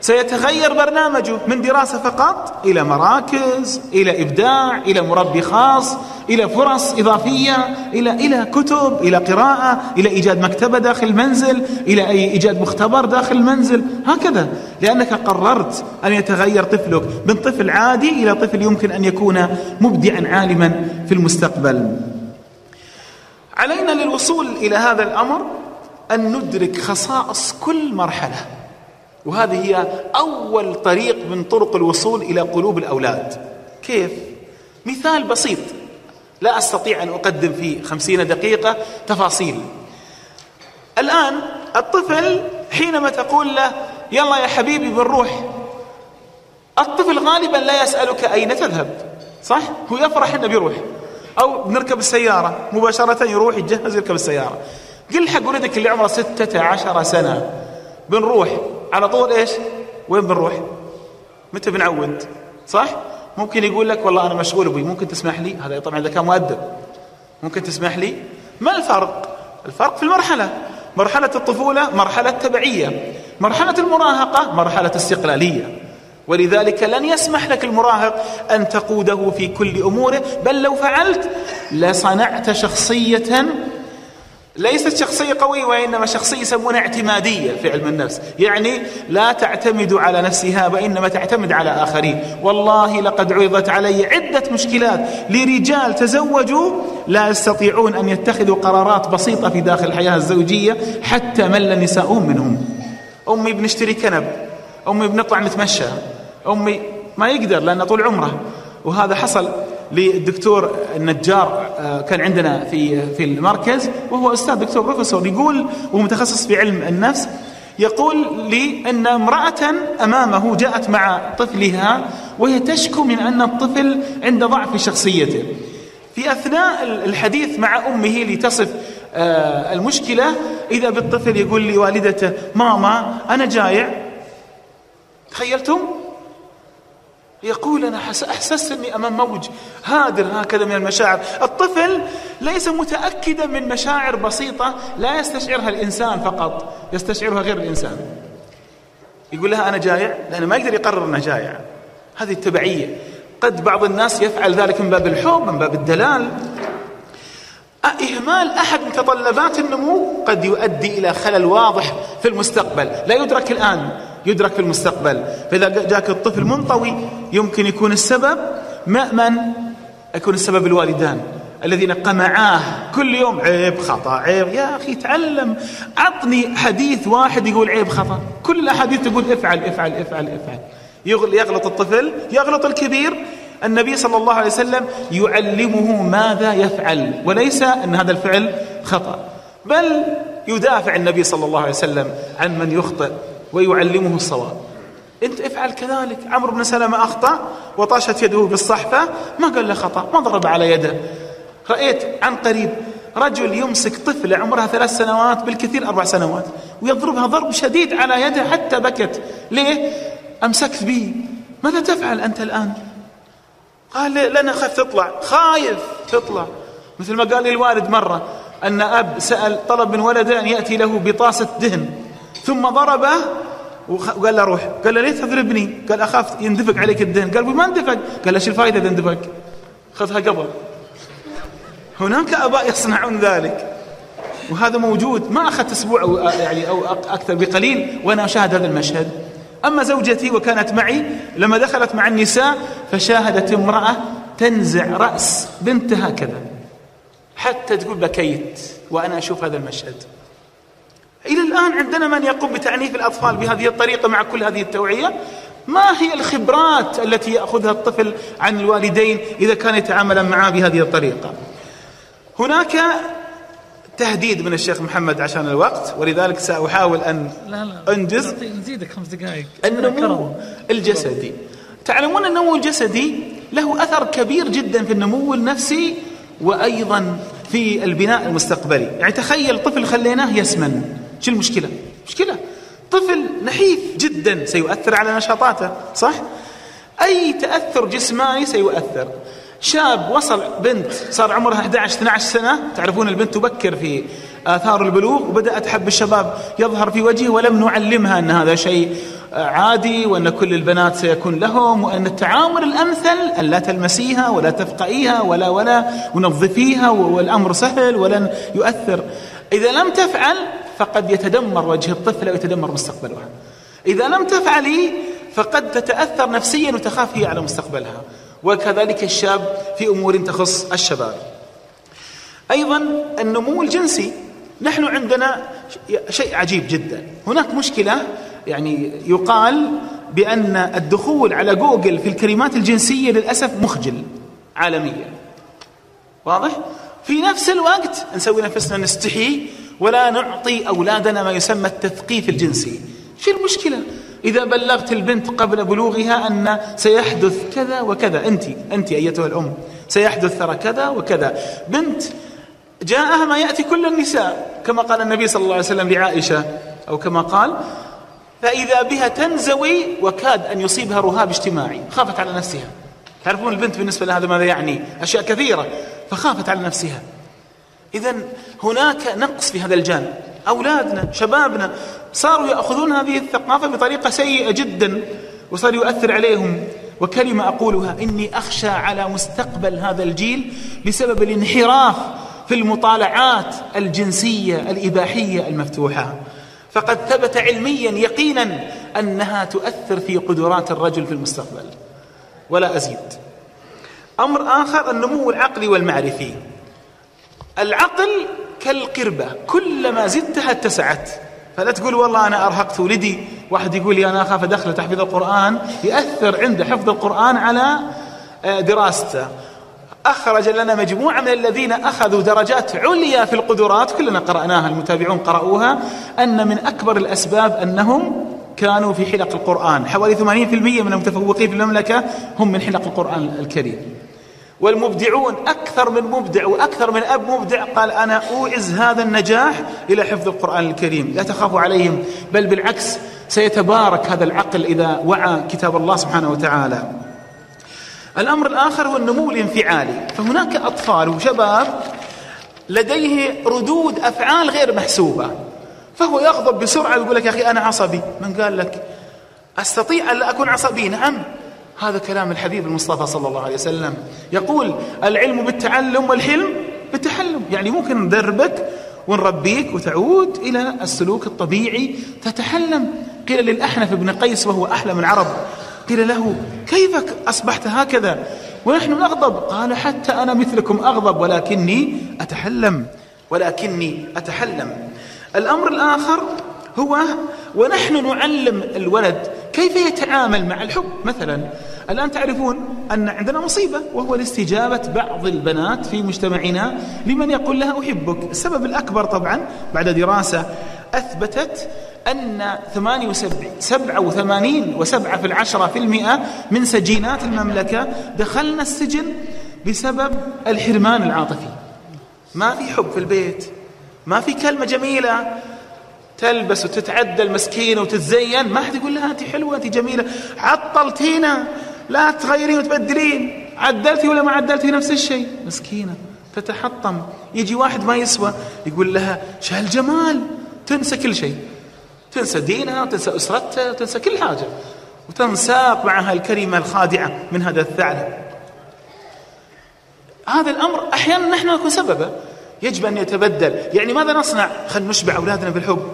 سيتغير برنامجه من دراسة فقط إلى مراكز إلى إبداع إلى مربي خاص إلى فرص إضافية إلى إلى كتب إلى قراءة إلى إيجاد مكتبة داخل المنزل إلى أي إيجاد مختبر داخل المنزل هكذا لأنك قررت أن يتغير طفلك من طفل عادي إلى طفل يمكن أن يكون مبدعا عالما في المستقبل. علينا للوصول إلى هذا الأمر أن ندرك خصائص كل مرحلة. وهذه هي أول طريق من طرق الوصول إلى قلوب الأولاد. كيف؟ مثال بسيط. لا أستطيع أن أقدم في خمسين دقيقة تفاصيل. الآن الطفل حينما تقول له يلا يا حبيبي بنروح الطفل غالبا لا يسألك أين تذهب. صح؟ هو يفرح أنه بيروح. أو بنركب السيارة مباشرة يروح يتجهز يركب السيارة. قل حق ولدك اللي عمره ستة عشر سنة. بنروح على طول إيش؟ وين بنروح متى بنعود صح؟ ممكن يقول لك والله أنا مشغول أبوي ممكن تسمح لي؟ هذا طبعا إذا كان مؤدب. ممكن تسمح لي؟ ما الفرق؟ الفرق في المرحلة. مرحلة الطفولة مرحلة تبعيه مرحلة المراهقة مرحلة استقلالية. ولذلك لن يسمح لك المراهق أن تقوده في كل أموره بل لو فعلت لصنعت شخصية ليست شخصية قوية وإنما شخصية يسمونها اعتمادية في علم النفس يعني لا تعتمد على نفسها وإنما تعتمد على آخرين. والله لقد عرضت علي عدة مشكلات لرجال تزوجوا لا يستطيعون أن يتخذوا قرارات بسيطة في داخل الحياة الزوجية حتى مل نساؤهم منهم. أمي بنشتري كنب أمي بنطلع نتمشى أمي ما يقدر لأنه طول عمره. وهذا حصل للدكتور النجار كان عندنا في في المركز وهو أستاذ دكتور بروفيسور يقول وهو متخصص في علم النفس يقول لي أن امرأة أمامه جاءت مع طفلها وهي تشكو من أن الطفل عنده ضعف في شخصيته. في أثناء الحديث مع أمه لتصف آه، المشكلة إذا بالطفل يقول لوالدته ماما أنا جايع. تخيلتم؟ يقول أنا أحسست أني أمام موج هادر هكذا من المشاعر. الطفل ليس متأكدا من مشاعر بسيطة لا يستشعرها الإنسان فقط يستشعرها غير الإنسان. يقول لها أنا جائع لأنه ما يقدر يقرر أنه جائع هذه التبعية. قد بعض الناس يفعل ذلك من باب الحب من باب الدلال. إهمال أحد متطلبات النمو قد يؤدي إلى خلل واضح في المستقبل. لا يدرك الآن. يدرك في المستقبل. فإذا جاك الطفل منطوي يمكن يكون السبب مأمن يكون السبب الوالدان الذين قمعاه كل يوم عيب خطأ عيب يا أخي تعلم عطني حديث واحد يقول عيب خطأ. كل الأحاديث تقول افعل افعل افعل افعل. يغلط الطفل يغلط الكبير. النبي صلى الله عليه وسلم يعلمه ماذا يفعل وليس أن هذا الفعل خطأ. بل يدافع النبي صلى الله عليه وسلم عن من يخطئ. ويعلمه الصواب. انت افعل كذلك. عمرو بن سلمة أخطأ وطاشت يده بالصحفة. ما قال له خطأ؟ ما ضرب على يده. رأيت عن قريب رجل يمسك طفلة عمرها ثلاث سنوات بالكثير أربع سنوات ويضربها ضرب شديد على يده حتى بكت. ليه؟ أمسكت به ماذا تفعل أنت الآن؟ قال لأنا خايف تطلع. خايف تطلع. مثل ما قال لي الوالد مرة أن أب سأل طلب من ولده أن يأتي له بطاسة دهن. ثم ضربه وقال له روح. قال له ليه تضربني؟ قال أخاف يندفق عليك الدهن قال ما اندفق. قال له الفائدة إذا اندفق؟ خذها قبل. هناك أباء يصنعون ذلك. وهذا موجود ما أخذت أسبوع أو يعني أو أكثر بقليل وأنا أشاهد هذا المشهد. أما زوجتي وكانت معي لما دخلت مع النساء فشاهدت امرأة تنزع رأس بنتها هكذا حتى تقول بكيت وأنا أشوف هذا المشهد. إلى الآن عندنا من يقوم بتعنيف الأطفال بهذه الطريقة مع كل هذه التوعية؟ ما هي الخبرات التي يأخذها الطفل عن الوالدين إذا كان يتعامل معه بهذه الطريقة؟ هناك تهديد من الشيخ محمد عشان الوقت ولذلك سأحاول أن لا لا أنجز. نزيدك خمس دقائق. النمو الجسدي. تعلمون النمو الجسدي له أثر كبير جدا في النمو النفسي وأيضا في البناء المستقبلي. يعني تخيل طفل خليناه يسمن. شو المشكلة؟ مشكلة. طفل نحيف جدا سيؤثر على نشاطاته صح؟ أي تأثر جسماني سيؤثر. شاب وصل بنت صار عمرها 11 12 سنة. تعرفون البنت تبكر في آثار البلوغ وبدأت حب الشباب يظهر في وجهه ولم نعلمها أن هذا شيء عادي وأن كل البنات سيكون لهم وأن التعامل الأمثل أن لا تلمسيها ولا تفقئيها ولا ولا ونظفيها والأمر سهل ولن يؤثر. إذا لم تفعل فقد يتدمر وجه الطفل ويتدمر مستقبلها. إذا لم تفعلي فقد تتأثر نفسيا وتخاف هي على مستقبلها. وكذلك الشاب في أمور تخص الشباب. أيضا النمو الجنسي. نحن عندنا شيء عجيب جدا. هناك مشكلة يعني يقال بأن الدخول على جوجل في الكلمات الجنسية للأسف مخجل عالميا. واضح؟ في نفس الوقت نسوي نفسنا نستحي ولا نعطي أولادنا ما يسمى التثقيف الجنسي. شو المشكلة؟ إذا بلغت البنت قبل بلوغها أن سيحدث كذا وكذا. أنت أنت أيتها الأم. سيحدث ترى كذا وكذا. بنت جاءها ما يأتي كل النساء. كما قال النبي صلى الله عليه وسلم لعائشة أو كما قال فإذا بها تنزوي وكاد أن يصيبها رهاب اجتماعي. خافت على نفسها. تعرفون البنت بالنسبة لهذا ماذا يعني؟ أشياء كثيرة. فخافت على نفسها. إذا هناك نقص في هذا الجانب. أولادنا شبابنا صاروا يأخذون هذه الثقافة بطريقة سيئة جدا وصار يؤثر عليهم. وكلمة أقولها إني أخشى على مستقبل هذا الجيل بسبب الانحراف في المطالعات الجنسية الإباحية المفتوحة. فقد ثبت علميا يقينا أنها تؤثر في قدرات الرجل في المستقبل. ولا أزيد. أمر آخر النمو العقلي والمعرفي. العقل كالقربة كلما زدتها اتسعت. فلا تقول والله أنا أرهقت ولدي. واحد يقول لي أنا أخاف أدخل تحفيظ القرآن يأثر عنده حفظ القرآن على آه، دراسته. أخرج لنا مجموعة من الذين أخذوا درجات عليا في القدرات كلنا قرأناها المتابعون قرأوها أن من أكبر الأسباب أنهم كانوا في حلق القرآن. حوالي 80% من المتفوقين في المملكة هم من حلق القرآن الكريم. والمبدعون أكثر من مبدع وأكثر من أب مبدع قال أنا أوعز هذا النجاح إلى حفظ القرآن الكريم. لا تخافوا عليهم بل بالعكس سيتبارك هذا العقل إذا وعى كتاب الله سبحانه وتعالى. الأمر الآخر هو النمو الانفعالي. فهناك أطفال وشباب لديه ردود أفعال غير محسوبة. فهو يغضب بسرعة ويقول لك يا أخي أنا عصبي. من قال لك أستطيع أن لا أكون عصبي؟ نعم. هذا كلام الحبيب المصطفى صلى الله عليه وسلم. يقول العلم بالتعلم والحلم بالتحلم. يعني ممكن ندربك ونربيك وتعود إلى السلوك الطبيعي تتحلم. قيل للأحنف بن قيس وهو أحلم العرب قيل له كيف أصبحت هكذا؟ ونحن نغضب قال حتى أنا مثلكم أغضب ولكني أتحلم. ولكني أتحلم. الأمر الآخر هو ونحن نعلم الولد كيف يتعامل مع الحب. مثلا الآن تعرفون أن عندنا مصيبة وهو الاستجابة بعض البنات في مجتمعنا لمن يقول لها أحبك. السبب الأكبر طبعا بعد دراسة أثبتت أن 78 87 وسبعة في العشرة في المئة من سجينات المملكة دخلنا السجن بسبب الحرمان العاطفي. ما في حب في البيت ما في كلمة جميلة تلبس وتتعدل مسكينة وتتزين. ما حد يقول لها أنت حلوة أنت جميلة. عطلتينا. لا تغيرين وتبدلين. عدلتي ولا ما عدلتي؟ نفس الشيء. مسكينة تتحطم. يجي واحد ما يسوى يقول لها شهالجمال تنسى كل شيء. تنسى دينها وتنسى أسرتها وتنسى كل حاجة. وتنساق معها الكلمة الخادعة من هذا الثعلب. هذا الأمر أحيانا نحن نكون سببه. يجب أن يتبدل. يعني ماذا نصنع؟ خلينا نشبع أولادنا بالحب.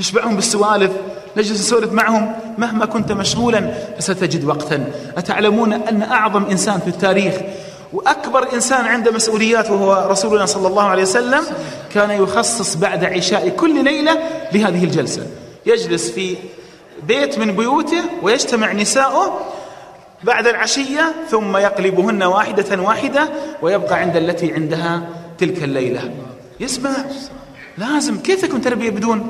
نشبعهم بالسوالف نجلس نسولف معهم مهما كنت مشغولا. فستجد وقتا. أتعلمون أن أعظم إنسان في التاريخ وأكبر إنسان عنده مسؤوليات وهو رسولنا صلى الله عليه وسلم كان يخصص بعد عشاء كل ليلة لهذه الجلسة. يجلس في بيت من بيوته ويجتمع نساؤه بعد العشية ثم يقلبهن واحدة واحدة ويبقى عند التي عندها تلك الليلة. يسمع لازم. كيف تكون تربية بدون؟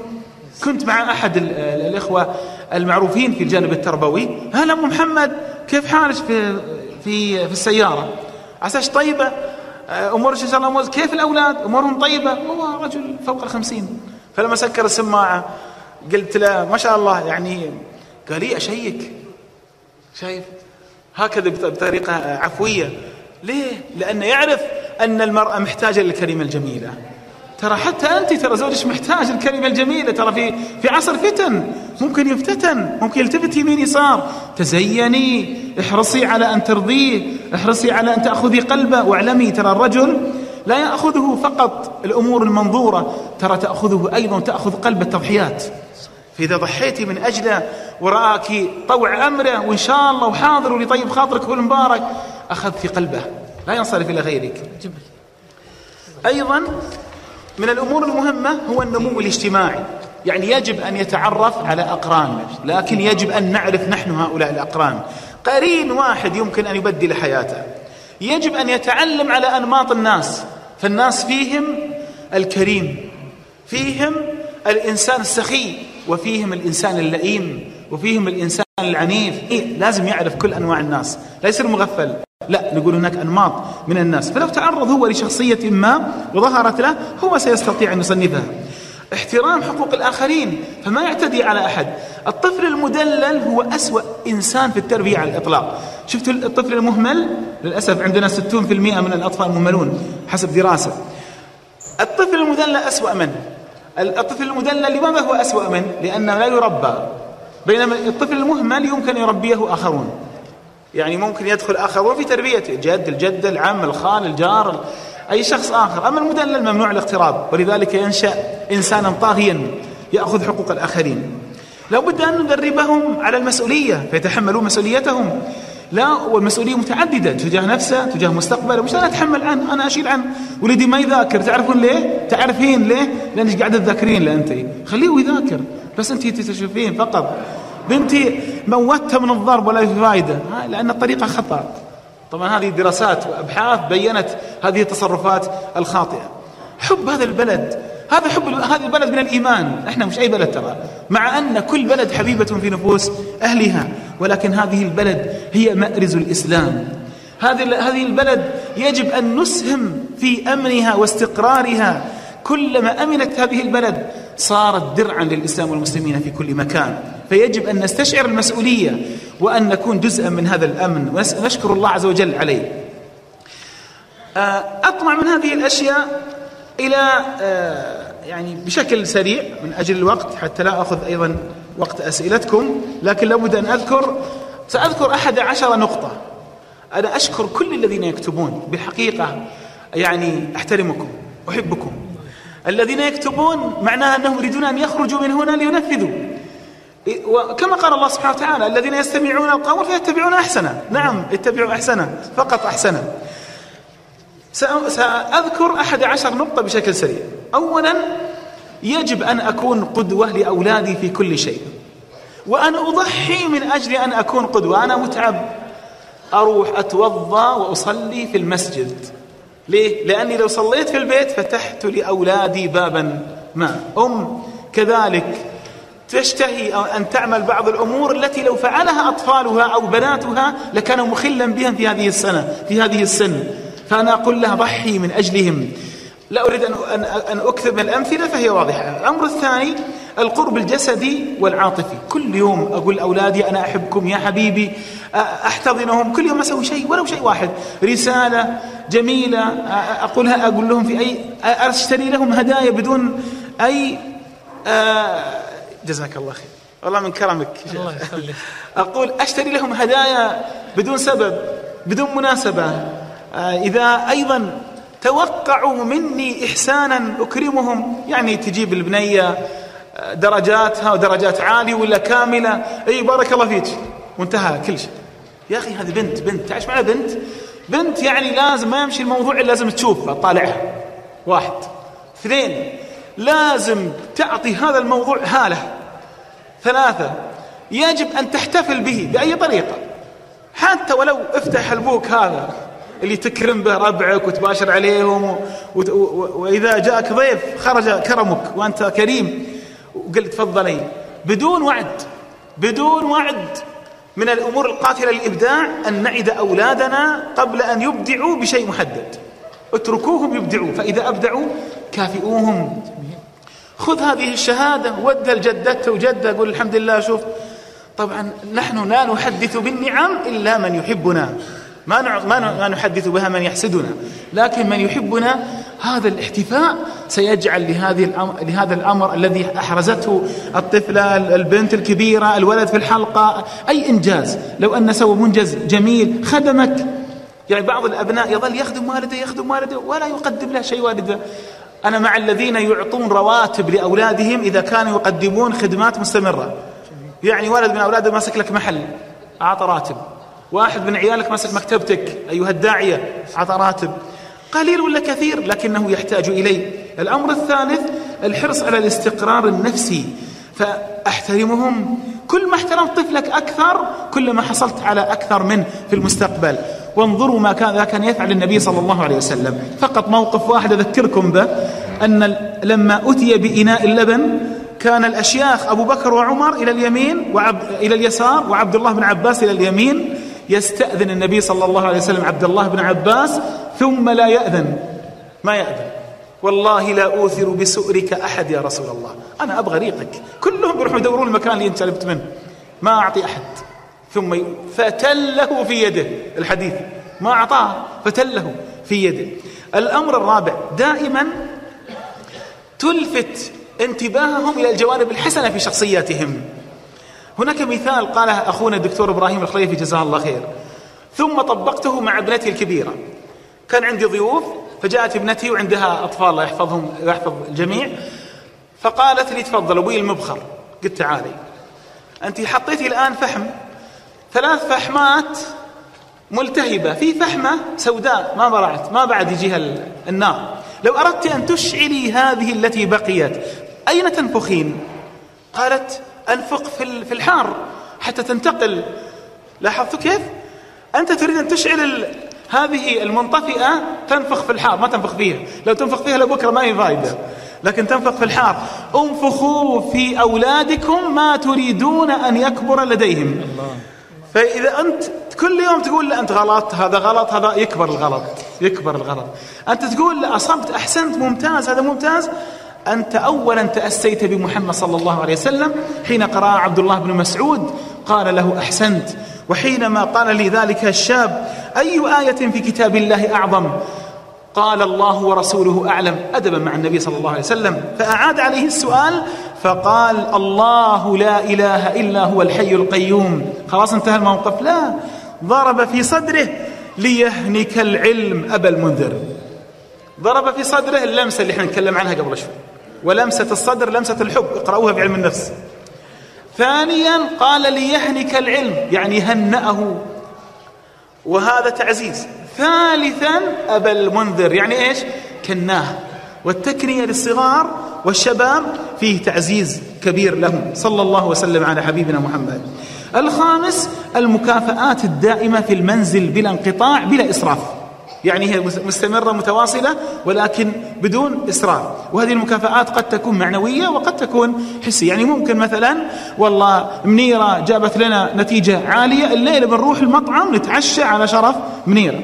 كنت مع أحد الإخوة المعروفين في الجانب التربوي. هلا أم محمد كيف حالك في في في السيارة؟ عساش طيبة؟ أمورك إن شاء الله كيف الأولاد؟ أمورهم طيبة؟ هو رجل فوق الخمسين. فلما سكر السماعة قلت له ما شاء الله يعني قال لي أشيك. شايف؟ هكذا بطريقة عفوية. ليه؟ لأنه يعرف أن المرأة محتاجة للكلمة الجميلة. ترى حتى أنت ترى زوجك محتاج الكلمة الجميلة ترى في في عصر فتن. ممكن يفتتن ممكن يلتفت يمين يسار. تزيني احرصي على أن ترضيه احرصي على أن تأخذي قلبه. واعلمي ترى الرجل لا يأخذه فقط الأمور المنظورة ترى تأخذه أيضا تأخذ قلب التضحيات. فإذا ضحيتي من أجله ورآك طوع أمره وإن شاء الله وحاضر ولطيب خاطرك والمبارك أخذت قلبه. لا ينصرف إلى غيرك. أيضا من الأمور المهمة هو النمو الاجتماعي. يعني يجب أن يتعرف على أقران لكن يجب أن نعرف نحن هؤلاء الأقران. قرين واحد يمكن أن يبدل حياته. يجب أن يتعلم على أنماط الناس فالناس فيهم الكريم فيهم الإنسان السخي وفيهم الإنسان اللئيم. وفيهم الإنسان العنيف. إيه لازم يعرف كل أنواع الناس. لا يصير مغفل. لا نقول هناك أنماط من الناس. فلو تعرض هو لشخصية ما وظهرت له هو سيستطيع أن يصنفها. احترام حقوق الآخرين فما يعتدي على أحد. الطفل المدلل هو أسوأ إنسان في التربية على الإطلاق. شفت الطفل المهمل؟ للأسف عندنا 60% من الأطفال مهملون حسب دراسة. الطفل المدلل أسوأ منه الطفل المدلل لماذا هو أسوأ منه لأنه لا يربى. بينما الطفل المهمل يمكن يربيه آخرون. يعني ممكن يدخل آخرون في تربيته جد الجد العم الخال الجار أي شخص آخر. أما المدلل ممنوع الاقتراب ولذلك ينشأ إنسانا طاغيا يأخذ حقوق الآخرين. لا بد أن ندربهم على المسؤولية فيتحملون مسؤوليتهم. لا والمسؤولية متعددة تجاه نفسه تجاه مستقبله مش أنا أتحمل عنه أنا أشيل عنه. ولدي ما يذاكر تعرفون ليه؟ تعرفين ليه؟ لأنك قاعدة تذاكرين أنت. خليه يذاكر بس أنت تشوفين فقط. بنتي موتها من الضرب ولا في فائدة لأن الطريقة خطأ. طبعا هذه دراسات وأبحاث بينت هذه التصرفات الخاطئة. حب هذا البلد. هذا حب هذا البلد من الإيمان. إحنا مش أي بلد ترى. مع أن كل بلد حبيبة في نفوس أهلها. ولكن هذه البلد هي مأرز الإسلام. هذه البلد يجب أن نسهم في أمنها واستقرارها. كلما أمنت هذه البلد صارت درعا للإسلام والمسلمين في كل مكان. فيجب أن نستشعر المسؤولية وأن نكون جزءا من هذا الأمن. ونشكر الله عز وجل عليه. آه، أطمع من هذه الأشياء إلى آه، يعني بشكل سريع من أجل الوقت حتى لا أخذ أيضا وقت أسئلتكم لكن لابد أن أذكر سأذكر أحد عشر نقطة. أنا أشكر كل الذين يكتبون بالحقيقة يعني أحترمكم أحبكم. الذين يكتبون معناها أنهم يريدون أن يخرجوا من هنا لينفذوا. وكما قال الله سبحانه وتعالى الذين يستمعون القول فيتبعون أحسنه. نعم اتبعوا أحسنه فقط أحسنه. سأذكر أحد عشر نقطة بشكل سريع. أولا يجب أن أكون قدوة لأولادي في كل شيء. وأنا أضحي من أجل أن أكون قدوة. أنا متعب. أروح أتوضأ وأصلي في المسجد. ليه؟ لأني لو صليت في البيت فتحت لأولادي بابا ما. أم كذلك تشتهي أن تعمل بعض الأمور التي لو فعلها أطفالها أو بناتها لكانوا مخلا بهم في هذه السنة في هذه السن. فأنا أقول لها ضحي من أجلهم. لا أريد أن, أن, أكثر من الأمثلة فهي واضحة. الأمر الثاني القرب الجسدي والعاطفي. كل يوم أقول لأولادي أنا أحبكم يا حبيبي أحتضنهم. كل يوم أسوي شيء ولو شيء واحد. رسالة جميلة أقولها أقول لهم في أي أشتري لهم هدايا بدون أي جزاك الله خير. والله من كرمك. الله يخليك. أقول أشتري لهم هدايا بدون سبب بدون مناسبة. إذا أيضا توقعوا مني إحسانا أكرمهم يعني تجيب البنية درجاتها ودرجات عالية ولا كاملة. أي بارك الله فيك. وانتهى كل شيء. يا أخي هذه بنت بنت. تعيش معنا بنت؟ بنت يعني لازم ما يمشي الموضوع إلا لازم تشوفها تطالعها واحد. اثنين لازم تعطي هذا الموضوع هالة. ثلاثة يجب أن تحتفل به بأي طريقة. حتى ولو افتح البوك هذا. اللي تكرم به ربعك وتباشر عليهم. وإذا جاءك ضيف خرج كرمك وأنت كريم. وقلت تفضلي. بدون وعد بدون وعد من الأمور القاتلة للإبداع أن نعد أولادنا قبل أن يبدعوا بشيء محدد. اتركوهم يبدعوا فإذا أبدعوا كافئوهم. خذ هذه الشهادة ودها لجدته وجده قول الحمد لله شوف. طبعا نحن لا نحدث بالنعم إلا من يحبنا. ما ما نحدث بها من يحسدنا. لكن من يحبنا هذا الاحتفاء سيجعل لهذه الأمر لهذا الأمر الذي أحرزته الطفلة البنت الكبيرة الولد في الحلقة أي إنجاز. لو أن سوى منجز جميل خدمك. يعني بعض الأبناء يظل يخدم والده يخدم والده ولا يقدم له شيء والده. أنا مع الذين يعطون رواتب لأولادهم إذا كانوا يقدمون خدمات مستمرة. يعني ولد من أولاده ماسك لك محل أعطى راتب. واحد من عيالك ماسك مكتبتك أيها الداعية أعطى راتب. قليل ولا كثير؟ لكنه يحتاج إليه الأمر الثالث الحرص على الاستقرار النفسي. فأحترمهم. كل ما احترمت طفلك أكثر كل ما حصلت على أكثر منه في المستقبل. وانظروا ما كان كان يفعل النبي صلى الله عليه وسلم. فقط موقف واحد أذكركم به أن لما أتي بإناء اللبن كان الأشياخ أبو بكر وعمر إلى اليمين وعب إلى اليسار وعبد الله بن عباس إلى اليمين. يستأذن النبي صلى الله عليه وسلم عبد الله بن عباس ثم لا يأذن. ما يأذن. والله لا أوثر بسؤرك أحد يا رسول الله. أنا أبغى ريقك. كلهم بيروحوا يدورون المكان اللي أنت شربت منه. ما أعطي أحد. ثم فتله في يده. الحديث. ما أعطاه. فتله في يده. الأمر الرابع. دائما تلفت انتباههم إلى الجوانب الحسنة في شخصياتهم. هناك مثال قاله أخونا الدكتور إبراهيم الخليفي جزاه الله خير. ثم طبقته مع ابنتي الكبيرة. كان عندي ضيوف فجاءت ابنتي وعندها أطفال الله يحفظهم ويحفظ الجميع. فقالت لي تفضل أبوي المبخر. قلت تعالي. أنت حطيتي الآن فحم. ثلاث فحمات ملتهبة. في فحمة سوداء ما برعت ما بعد يجيها النار. لو أردت أن تشعلي هذه التي بقيت أين تنفخين؟ قالت أنفق في الحار حتى تنتقل. لاحظت كيف؟ أنت تريد أن تشعل هذه المنطفئة تنفخ في الحار. ما تنفخ فيها. لو تنفخ فيها لبكرة ما هي فايدة. لكن تنفخ في الحار. انفخوا في أولادكم ما تريدون أن يكبر لديهم. فإذا أنت كل يوم تقول لا أنت غلط هذا غلط هذا يكبر الغلط يكبر الغلط. أنت تقول لا أصبت أحسنت ممتاز هذا ممتاز. أنت أولا تأسيت بمحمد صلى الله عليه وسلم حين قرأ عبد الله بن مسعود قال له أحسنت. وحينما قال لي ذلك الشاب أي آية في كتاب الله أعظم؟ قال الله ورسوله أعلم. أدبا مع النبي صلى الله عليه وسلم. فأعاد عليه السؤال فقال الله لا إله إلا هو الحي القيوم. خلاص انتهى الموقف؟ لا. ضرب في صدره ليهنك العلم أبا المنذر. ضرب في صدره اللمسة اللي إحنا نتكلم عنها قبل شوي. ولمسة الصدر لمسة الحب. اقرأوها في علم النفس. ثانيا قال ليهنك العلم يعني هنأه. وهذا تعزيز. ثالثا أبا المنذر يعني إيش؟ كناه. والتكنية للصغار والشباب فيه تعزيز كبير لهم. صلى الله وسلم على حبيبنا محمد. الخامس المكافآت الدائمة في المنزل بلا انقطاع بلا إسراف. يعني هي مستمرة متواصلة ولكن بدون إسراف وهذه المكافآت قد تكون معنوية وقد تكون حسية. يعني ممكن مثلا والله منيرة جابت لنا نتيجة عالية الليلة بنروح المطعم نتعشى على شرف منيرة.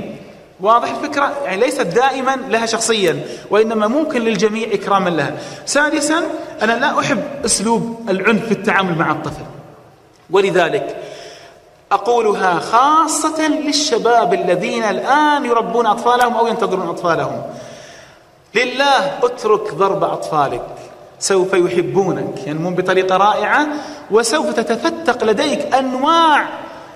واضح الفكرة؟ يعني ليست دائما لها شخصيا وإنما ممكن للجميع إكراما لها. سادسا أنا لا أحب أسلوب العنف في التعامل مع الطفل. ولذلك أقولها خاصة للشباب الذين الآن يربون أطفالهم أو ينتظرون أطفالهم. لله اترك ضرب أطفالك. سوف يحبونك. ينمون بطريقة رائعة. وسوف تتفتق لديك أنواع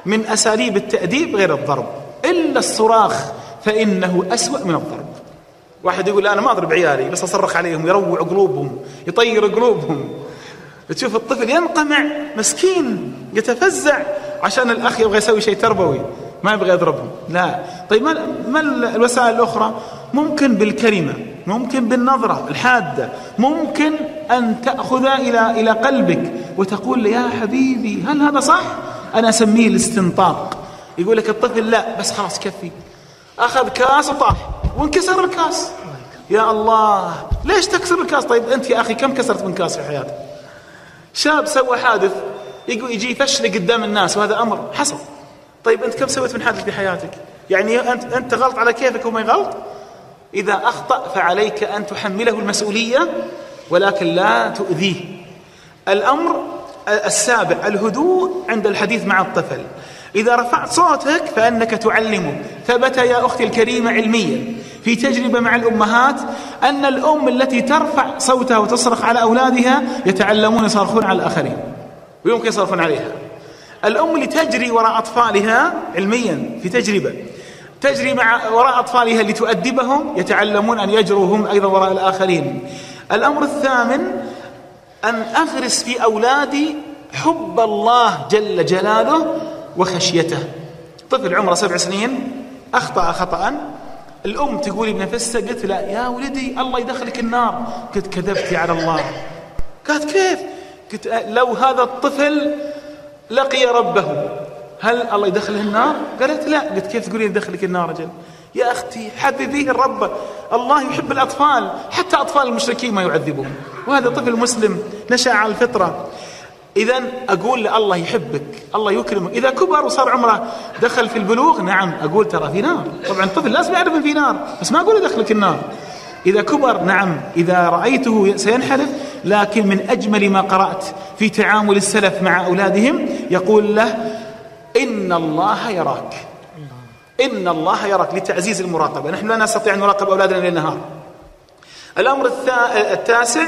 من أساليب التأديب غير الضرب. إلا الصراخ فإنه أسوأ من الضرب. واحد يقول أنا ما أضرب عيالي بس أصرخ عليهم يروع قلوبهم يطير قلوبهم. تشوف الطفل ينقمع مسكين يتفزع. عشان الأخ يبغى يسوي شيء تربوي ما يبغى يضربهم. لا. طيب ما, الوسائل الأخرى؟ ممكن بالكلمة ممكن بالنظرة الحادة ممكن أن تأخذ إلى إلى قلبك وتقول يا حبيبي هل هذا صح؟ أنا أسميه الاستنطاق. يقول لك الطفل لا بس خلاص كفي. أخذ كاس وطاح وانكسر الكاس. يا الله ليش تكسر الكاس؟ طيب أنت يا أخي كم كسرت من كاس في حياتك؟ شاب سوى حادث يجي يفشل قدام الناس وهذا أمر حصل. طيب أنت كم سويت من حادث في حياتك؟ يعني أنت, أنت غلط على كيفك وما غلط إذا أخطأ فعليك أن تحمله المسؤولية ولكن لا تؤذيه. الأمر السابع الهدوء عند الحديث مع الطفل. إذا رفعت صوتك فأنك تعلمه. ثبت يا أختي الكريمة علميا في تجربة مع الأمهات أن الأم التي ترفع صوتها وتصرخ على أولادها يتعلمون يصرخون على الآخرين. ويمكن يصرخون عليها؟ الأم اللي تجري وراء أطفالها علميا في تجربة. تجري مع وراء أطفالها لتؤدبهم يتعلمون أن يجروا هم أيضا وراء الآخرين. الأمر الثامن أن أغرس في أولادي حب الله جل جلاله وخشيته. طفل عمره سبع سنين أخطأ خطأ. الأم تقولي بنفسها قلت لا يا ولدي الله يدخلك النار. قلت كذبتي على الله. قالت كيف؟ قلت لو هذا الطفل لقي ربه هل الله يدخله النار؟ قالت لا. قلت كيف تقولين يدخلك النار رجل يا أختي حببيه الرب الله يحب الأطفال حتى أطفال المشركين ما يعذبهم. وهذا طفل مسلم نشأ على الفطرة. إذا أقول الله يحبك الله يكرمك. إذا كبر وصار عمره دخل في البلوغ نعم أقول ترى في نار. طبعا الطفل لازم يعرف في نار بس ما أقول يدخلك النار. إذا كبر نعم إذا رأيته سينحرف. لكن من أجمل ما قرأت في تعامل السلف مع أولادهم يقول له إن الله يراك. إن الله يراك لتعزيز المراقبة. نحن لا نستطيع أن نراقب أولادنا ليل نهار. الأمر التاسع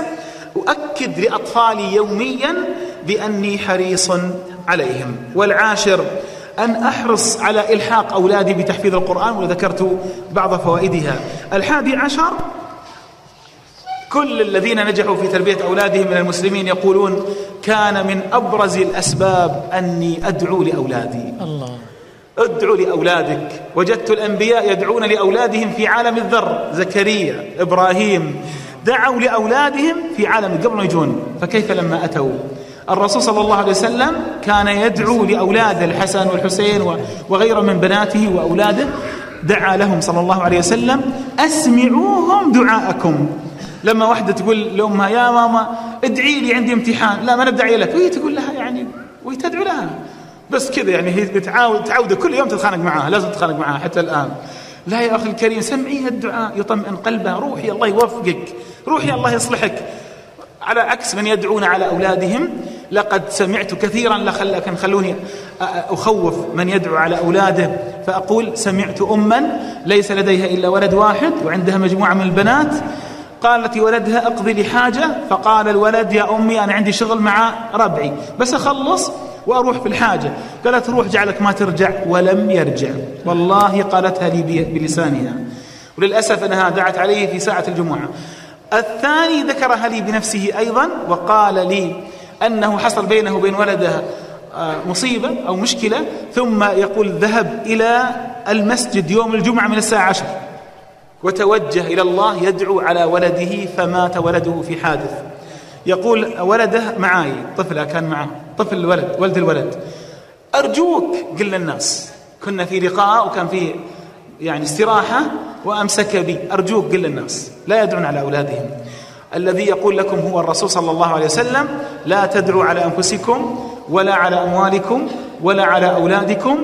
أؤكد لأطفالي يوميا بأني حريص عليهم. والعاشر أن أحرص على إلحاق أولادي بتحفيظ القرآن وذكرت بعض فوائدها. الحادي عشر كل الذين نجحوا في تربية أولادهم من المسلمين يقولون كان من أبرز الأسباب أني أدعو لأولادي. الله. أدعو لأولادك. وجدت الأنبياء يدعون لأولادهم في عالم الذر. زكريا إبراهيم دعوا لأولادهم في عالم قبل يجون فكيف لما أتوا؟ الرسول صلى الله عليه وسلم كان يدعو لأولاده الحسن والحسين وغيره من بناته وأولاده. دعا لهم صلى الله عليه وسلم أسمعوهم دعاءكم. لما واحدة تقول لأمها يا ماما ادعي لي عندي امتحان. لا ما ندعي لك. وهي تقول لها يعني وهي تدعو لها. بس كذا يعني هي بتعاود تعود كل يوم تتخانق معاها لازم تتخانق معاها حتى الآن. لا يا أخي الكريم سمعيها الدعاء يطمئن قلبها روحي الله يوفقك روحي الله يصلحك. على عكس من يدعون على أولادهم لقد سمعت كثيرا لكن خلوني أخوف من يدعو على أولاده. فأقول سمعت أما ليس لديها إلا ولد واحد وعندها مجموعة من البنات. قالت لولدها اقضي لي حاجة؟ فقال الولد يا أمي أنا عندي شغل مع ربعي. بس أخلص وأروح في الحاجة. قالت روح جعلك ما ترجع ولم يرجع. والله قالتها لي بلسانها. وللأسف أنها دعت عليه في ساعة الجمعة. الثاني ذكرها لي بنفسه أيضا وقال لي أنه حصل بينه وبين ولده آه، مصيبة أو مشكلة ثم يقول ذهب إلى المسجد يوم الجمعة من الساعة عشر. وتوجه إلى الله يدعو على ولده فمات ولده في حادث. يقول ولده معاي طفله كان معه طفل الولد ولد الولد. أرجوك قل للناس كنا في لقاء وكان في يعني استراحة وأمسك بي. أرجوك قل للناس لا يدعون على أولادهم. الذي يقول لكم هو الرسول صلى الله عليه وسلم لا تدعوا على أنفسكم ولا على أموالكم ولا على أولادكم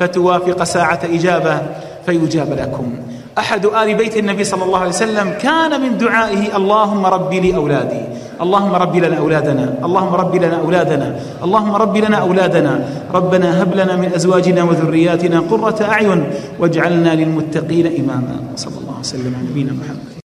فتوافق ساعة إجابة فيجاب لكم. أحد آل بيت النبي صلى الله عليه وسلم كان من دعائه اللهم ربي لي أولادي اللهم ربي لنا أولادنا اللهم ربي لنا أولادنا اللهم ربي لنا أولادنا ربنا هب لنا من أزواجنا وذرياتنا قرة أعين واجعلنا للمتقين إماما صلى الله وسلم على نبينا محمد.